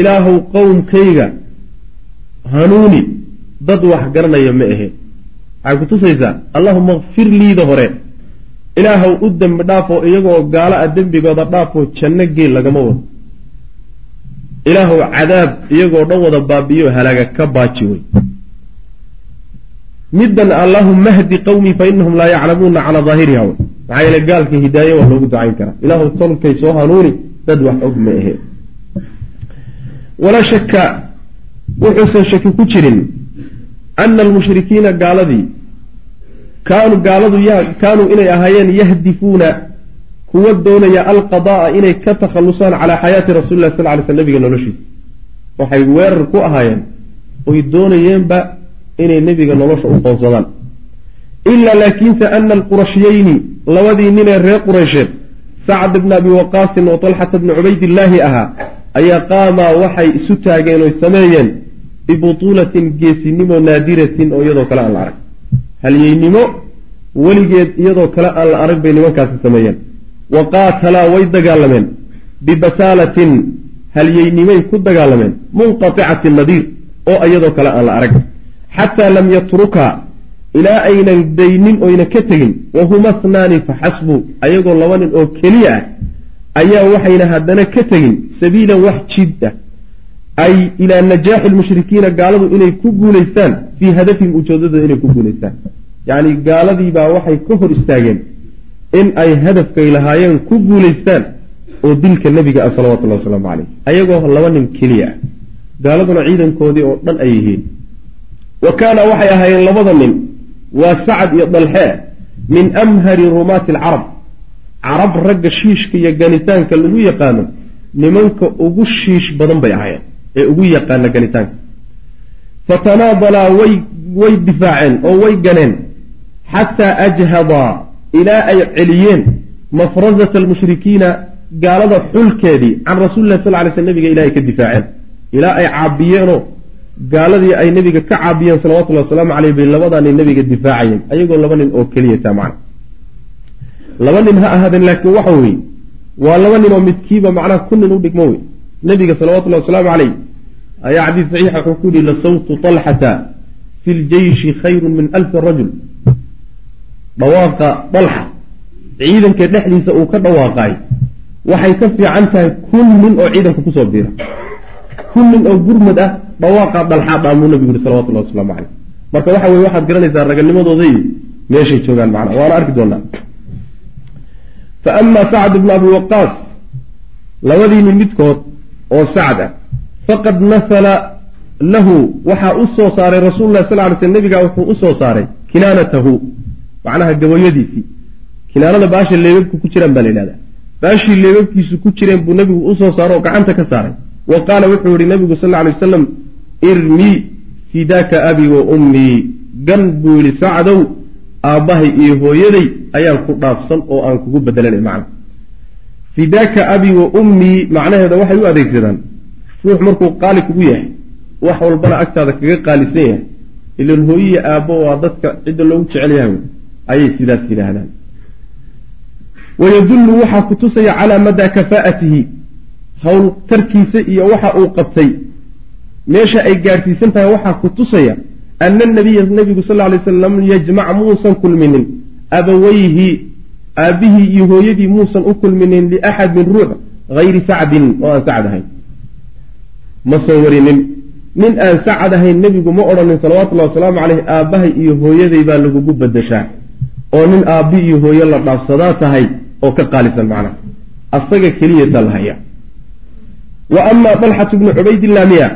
S2: Ilaahow qowmkayga hanuuni dad wax garanaya ma ahe waxay ku tusaysaa allahuma kfir liida hore. Ilaahow u dembi dhaafoo iyagoo gaalo a dembigooda dhaafoo janno geel lagama wado. Ilaahow cadaab iyagoo dhan wada baabiyo halaaga ka baaji wey. Middan allahuma hdi qowmii fa inahum laa yaclamuuna calaa daahiriha wey maxaa yeele gaalka hidaaye waa loogu ducayn karaa. Ilaahu tolkay soo hanuuni dad wax og ma ahe. Walaa shaka wuxuusan shaki ku jirin ana almushrikiina gaaladii kaanuu gaaladu kaanuu inay ahaayeen yahdifuuna kuwa doonaya alqada'a inay ka takhallusaan calaa xayaati rasuli lah sal ly sl nabiga noloshiisa waxay weerar ku ahaayeen oy doonayeenba inay nebiga nolosha u qoonsadaan ilaa laakiinse ana alqurashiyeyni labadii ninee reer quraysheed sacd bna abi waqaasin oo talxata bni cubaydillaahi ahaa ayaa qaamaa waxay isu taageen oy sameeyeen bibutuulatin geesinimo naadiratin oo iyadoo kale aan la arag. Halyeynimo weligeed iyadoo kale aan la arag bay nimankaasi sameeyeen. Wa qaatalaa way dagaalameen. Bibasaalatin halyeynimay ku dagaalameen. Munqaticati nadiir oo iyadoo kale aan la arag. Xataa lam yatruka ilaa aynan daynin oyna ka tegin. Wahuma hnaani faxasbu ayagoo laba nin oo keliya ah ayaa waxayna haddana ka tegin sabiilan wax jid ah ay ilaa najaaxi lmushrikiina gaaladu inay ku guulaystaan fii hadafihim ujeedadooda inay ku guulaystaan. Yacni gaaladiibaa waxay ka hor istaageen in ay hadafkay lahaayeen ku guulaystaan oo dilka nebiga ah salawatullahi wasalaamu caleyh ayagoo laba nin keliya ah. Gaaladuna ciidankoodii oo dhan ay yihiin. Wa kaana waxay ahaayeen labada nin waa sacad iyo dalxee min amhari rumaati alcarab. Carab ragga shiishka iyo ganitaanka lagu yaqaano nimanka ugu shiish badan bay ahaayeen ee ugu yaqaana ganitaanka fatanaadalaa way way difaaceen oo way ganeen xataa ajhadaa ilaa ay celiyeen mafrazata almushrikiina gaalada xulkeedii can rasuuli lah sal ly sl nabiga ilaa ay ka difaaceen. Ilaa ay caabiyeenoo gaaladii ay nebiga ka caabiyeen salawatullahi wasalaamu caleyh bay labadaanay nebiga difaacayeen ayagoo laba nin oo keliya taa macna. Laba nin ha ahaadeen laakiin waxa weeye waa laba nin oo midkiiba macnaha ku nin u dhigmo wey nebiga salawatullahi wasalaamu caleyh ayaa xadiis saxiixa wuxuu ku yihi lasawtu talxata fi ljeyshi khayrun min alfi rajul. Dhawaaqa dalxa ciidanka dhexdiisa uu ka dhawaaqaay waxay ka fiican tahay kun nin oo ciidanka ku soo biira. Kun nin oo gurmad ah dhawaaqaa dalxaa dhaamuu nabigu yihi salawatullahi wasalaamu caleyh marka waxa weye waxaad garanaysaa raganimadooda iyo meeshay joogaan macna waana arki doonaa. Fa ama sacd bnu abi waqaas labadii nin midkood oo sacd ah faqad nafala lahu waxaa u soo saaray rasuulu lah sal ly sl nabiga wuxuu u soo saaray kinaanatahu macnaha gabayadiisii kinaanada baasha leebabka ku jiraan baa la yidhahdaa. Baashii leebabkiisu ku jireen buu nabigu u soo saaro oo gacanta ka saaray. Wa qaala wuxuu yihi nabigu sal ly wasalam irmii fidaaka abi wa ummii gan buu yihi sacdow aabbahay iyo hooyaday ayaan ku dhaafsan oo aan kugu bedelanay macna fidaaka abi wa ummii macnaheeda waxay u adeegsadaan. Ruux markuu qaali kugu yahay wax walbana agtaada kaga qaalisan yahay. Ilan hooyiya aabbo waa dadka cidda loogu jecel yahay ayay sidaas yidhaahdaan. Wayadullu waxaa ku tusaya calaa madaa kafaa'atihi howltarkiisa iyo waxa uu qabtay. Meesha ay gaadhsiisan tahay waxaa ku tusaya ana nabiya nabigu sal lay slam lam yajmac muusan kulminin abawayhi aabbihii iyo hooyadii muusan u kulminin liaxad min ruux hayri sacdin oo aan sacd ahayn. Ma soo warinin. Nin aan sacad ahayn nebigu ma odhanin salawatullahi wasalaamu caleyh aabbahay iyo hooyaday baa lagugu badashaa oo nin aabbi iyo hooyo la dhaafsadaa tahay oo ka qaalisan macnaha asaga keliya lahaya wa ama dalxatu bnu cubaydillah miya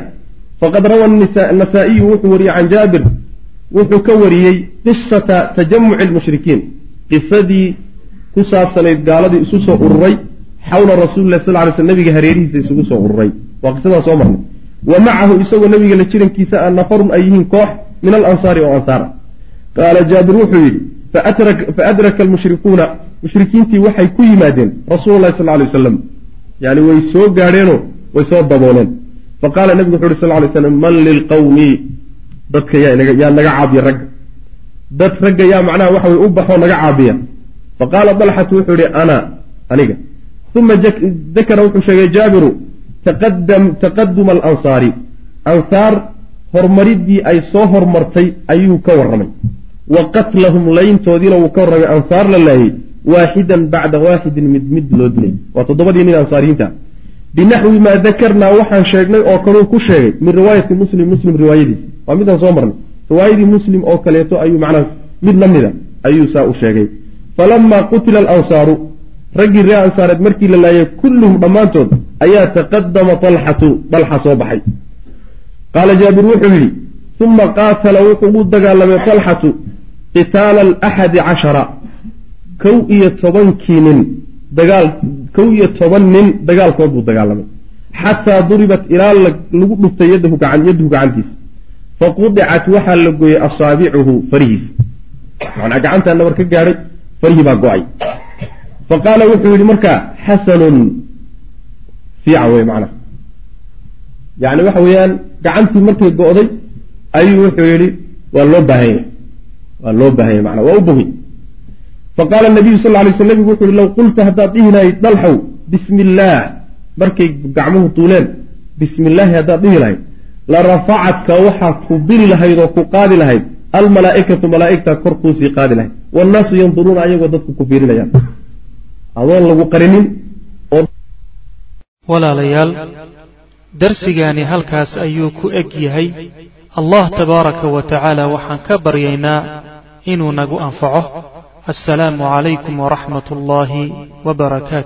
S2: faqad rawa nasaa-iyu wuxuu wariyey can jaabir wuxuu ka wariyey qisata tajamuci lmushrikiin qisadii ku saabsanayd gaaladii isu soo ururay xawla rasuulilah sal ly sl nabiga hareerihiisa isugu soo ururay waa qisadaa soo marnay. Wa macahu isagoo nabiga la jirankiisa a nafarun ay yihiin koox min alansaari oo ansaara. Qaala jaabir wuxuu yidhi faadraka almushrikuuna mushrikiintii waxay ku yimaadeen rasuula llahi sal lay waslam yani way soo gaadheenoo way soo dabooleen faqaala nebigu wuxu uhi sal lay slam man lilqawmi dadka yaa naga caabiya ragga dad ragga yaa macnaha waxa way u baxoo naga caabiya faqaala dalxatu wuxuu yihi ana aniga uma dakara wuxuu sheegay jaabiru taqaduma alansaari ansaar hormaridii ay soo hormartay ayuu ka warramay wa qatlahum layntoodiina wuu ka warramay ansaar la laayay waaxidan bacda waaxidin mid mid loo dilay waa toddobadii nin ansaariyiinta binaxwi maa dakarnaa waxaan sheegnay oo kaluu ku sheegay min riwaayati muslim muslim riwaayadiisa waa midaan soo marnay riwaayadii muslim oo kaleeto ayuu macnaa mid la mida ayuu saa u sheegay falamaa qutila alansaaru raggii ree ansaareed markii la laayay kulluhum dhammaantood ayaa taqadama alxatu dalxa soo baxay qaala jaabir wuxuu yidhi uma qaatala wuxuu u dagaalamay talxatu qitaala alaxadi cashara kow iyo tobankii nin dagaal kow iyo toban nin dagaalkood buu dagaalamay xataa duribat ilaa lagu dhuftay yadahu gacantiisa faqudicat waxaa la gooyey asaabicuhu farihiisa manaa gacantaa nabar ka gaadhay farihii baa go'ay. Fa qaala wuxuu yidhi markaa xasanun fiican wey macnaha yani waxa weeyaan gacantii markay go-day ayuu wuxuu yidhi waa loo baahanya waa loo baahanya mana waa u bogay faqaala nabiyu sal lay sl nabigu wuxu yihi low qulta haddaad dhihi lahayd dalxow bismi illaah markay gacmuhu duuleen bismi illaahi haddaad dhihi lahayd la rafacadka waxaa ku biri lahayd oo ku qaadi lahayd almalaaikatu malaaigta kor kuusii qaadi lahayd wannaasu yanduruuna ayagoo dadku ku fiirinayaan. Adoon lagu qarinin
S1: walaalayaal darsigaani halkaas ayuu ku eg yahay. Allah tabaaraka wa tacaala waxaan ka baryaynaa inuu nagu anfaco. Assalaamu calaykum waraxmat ullaahi wbarakaatu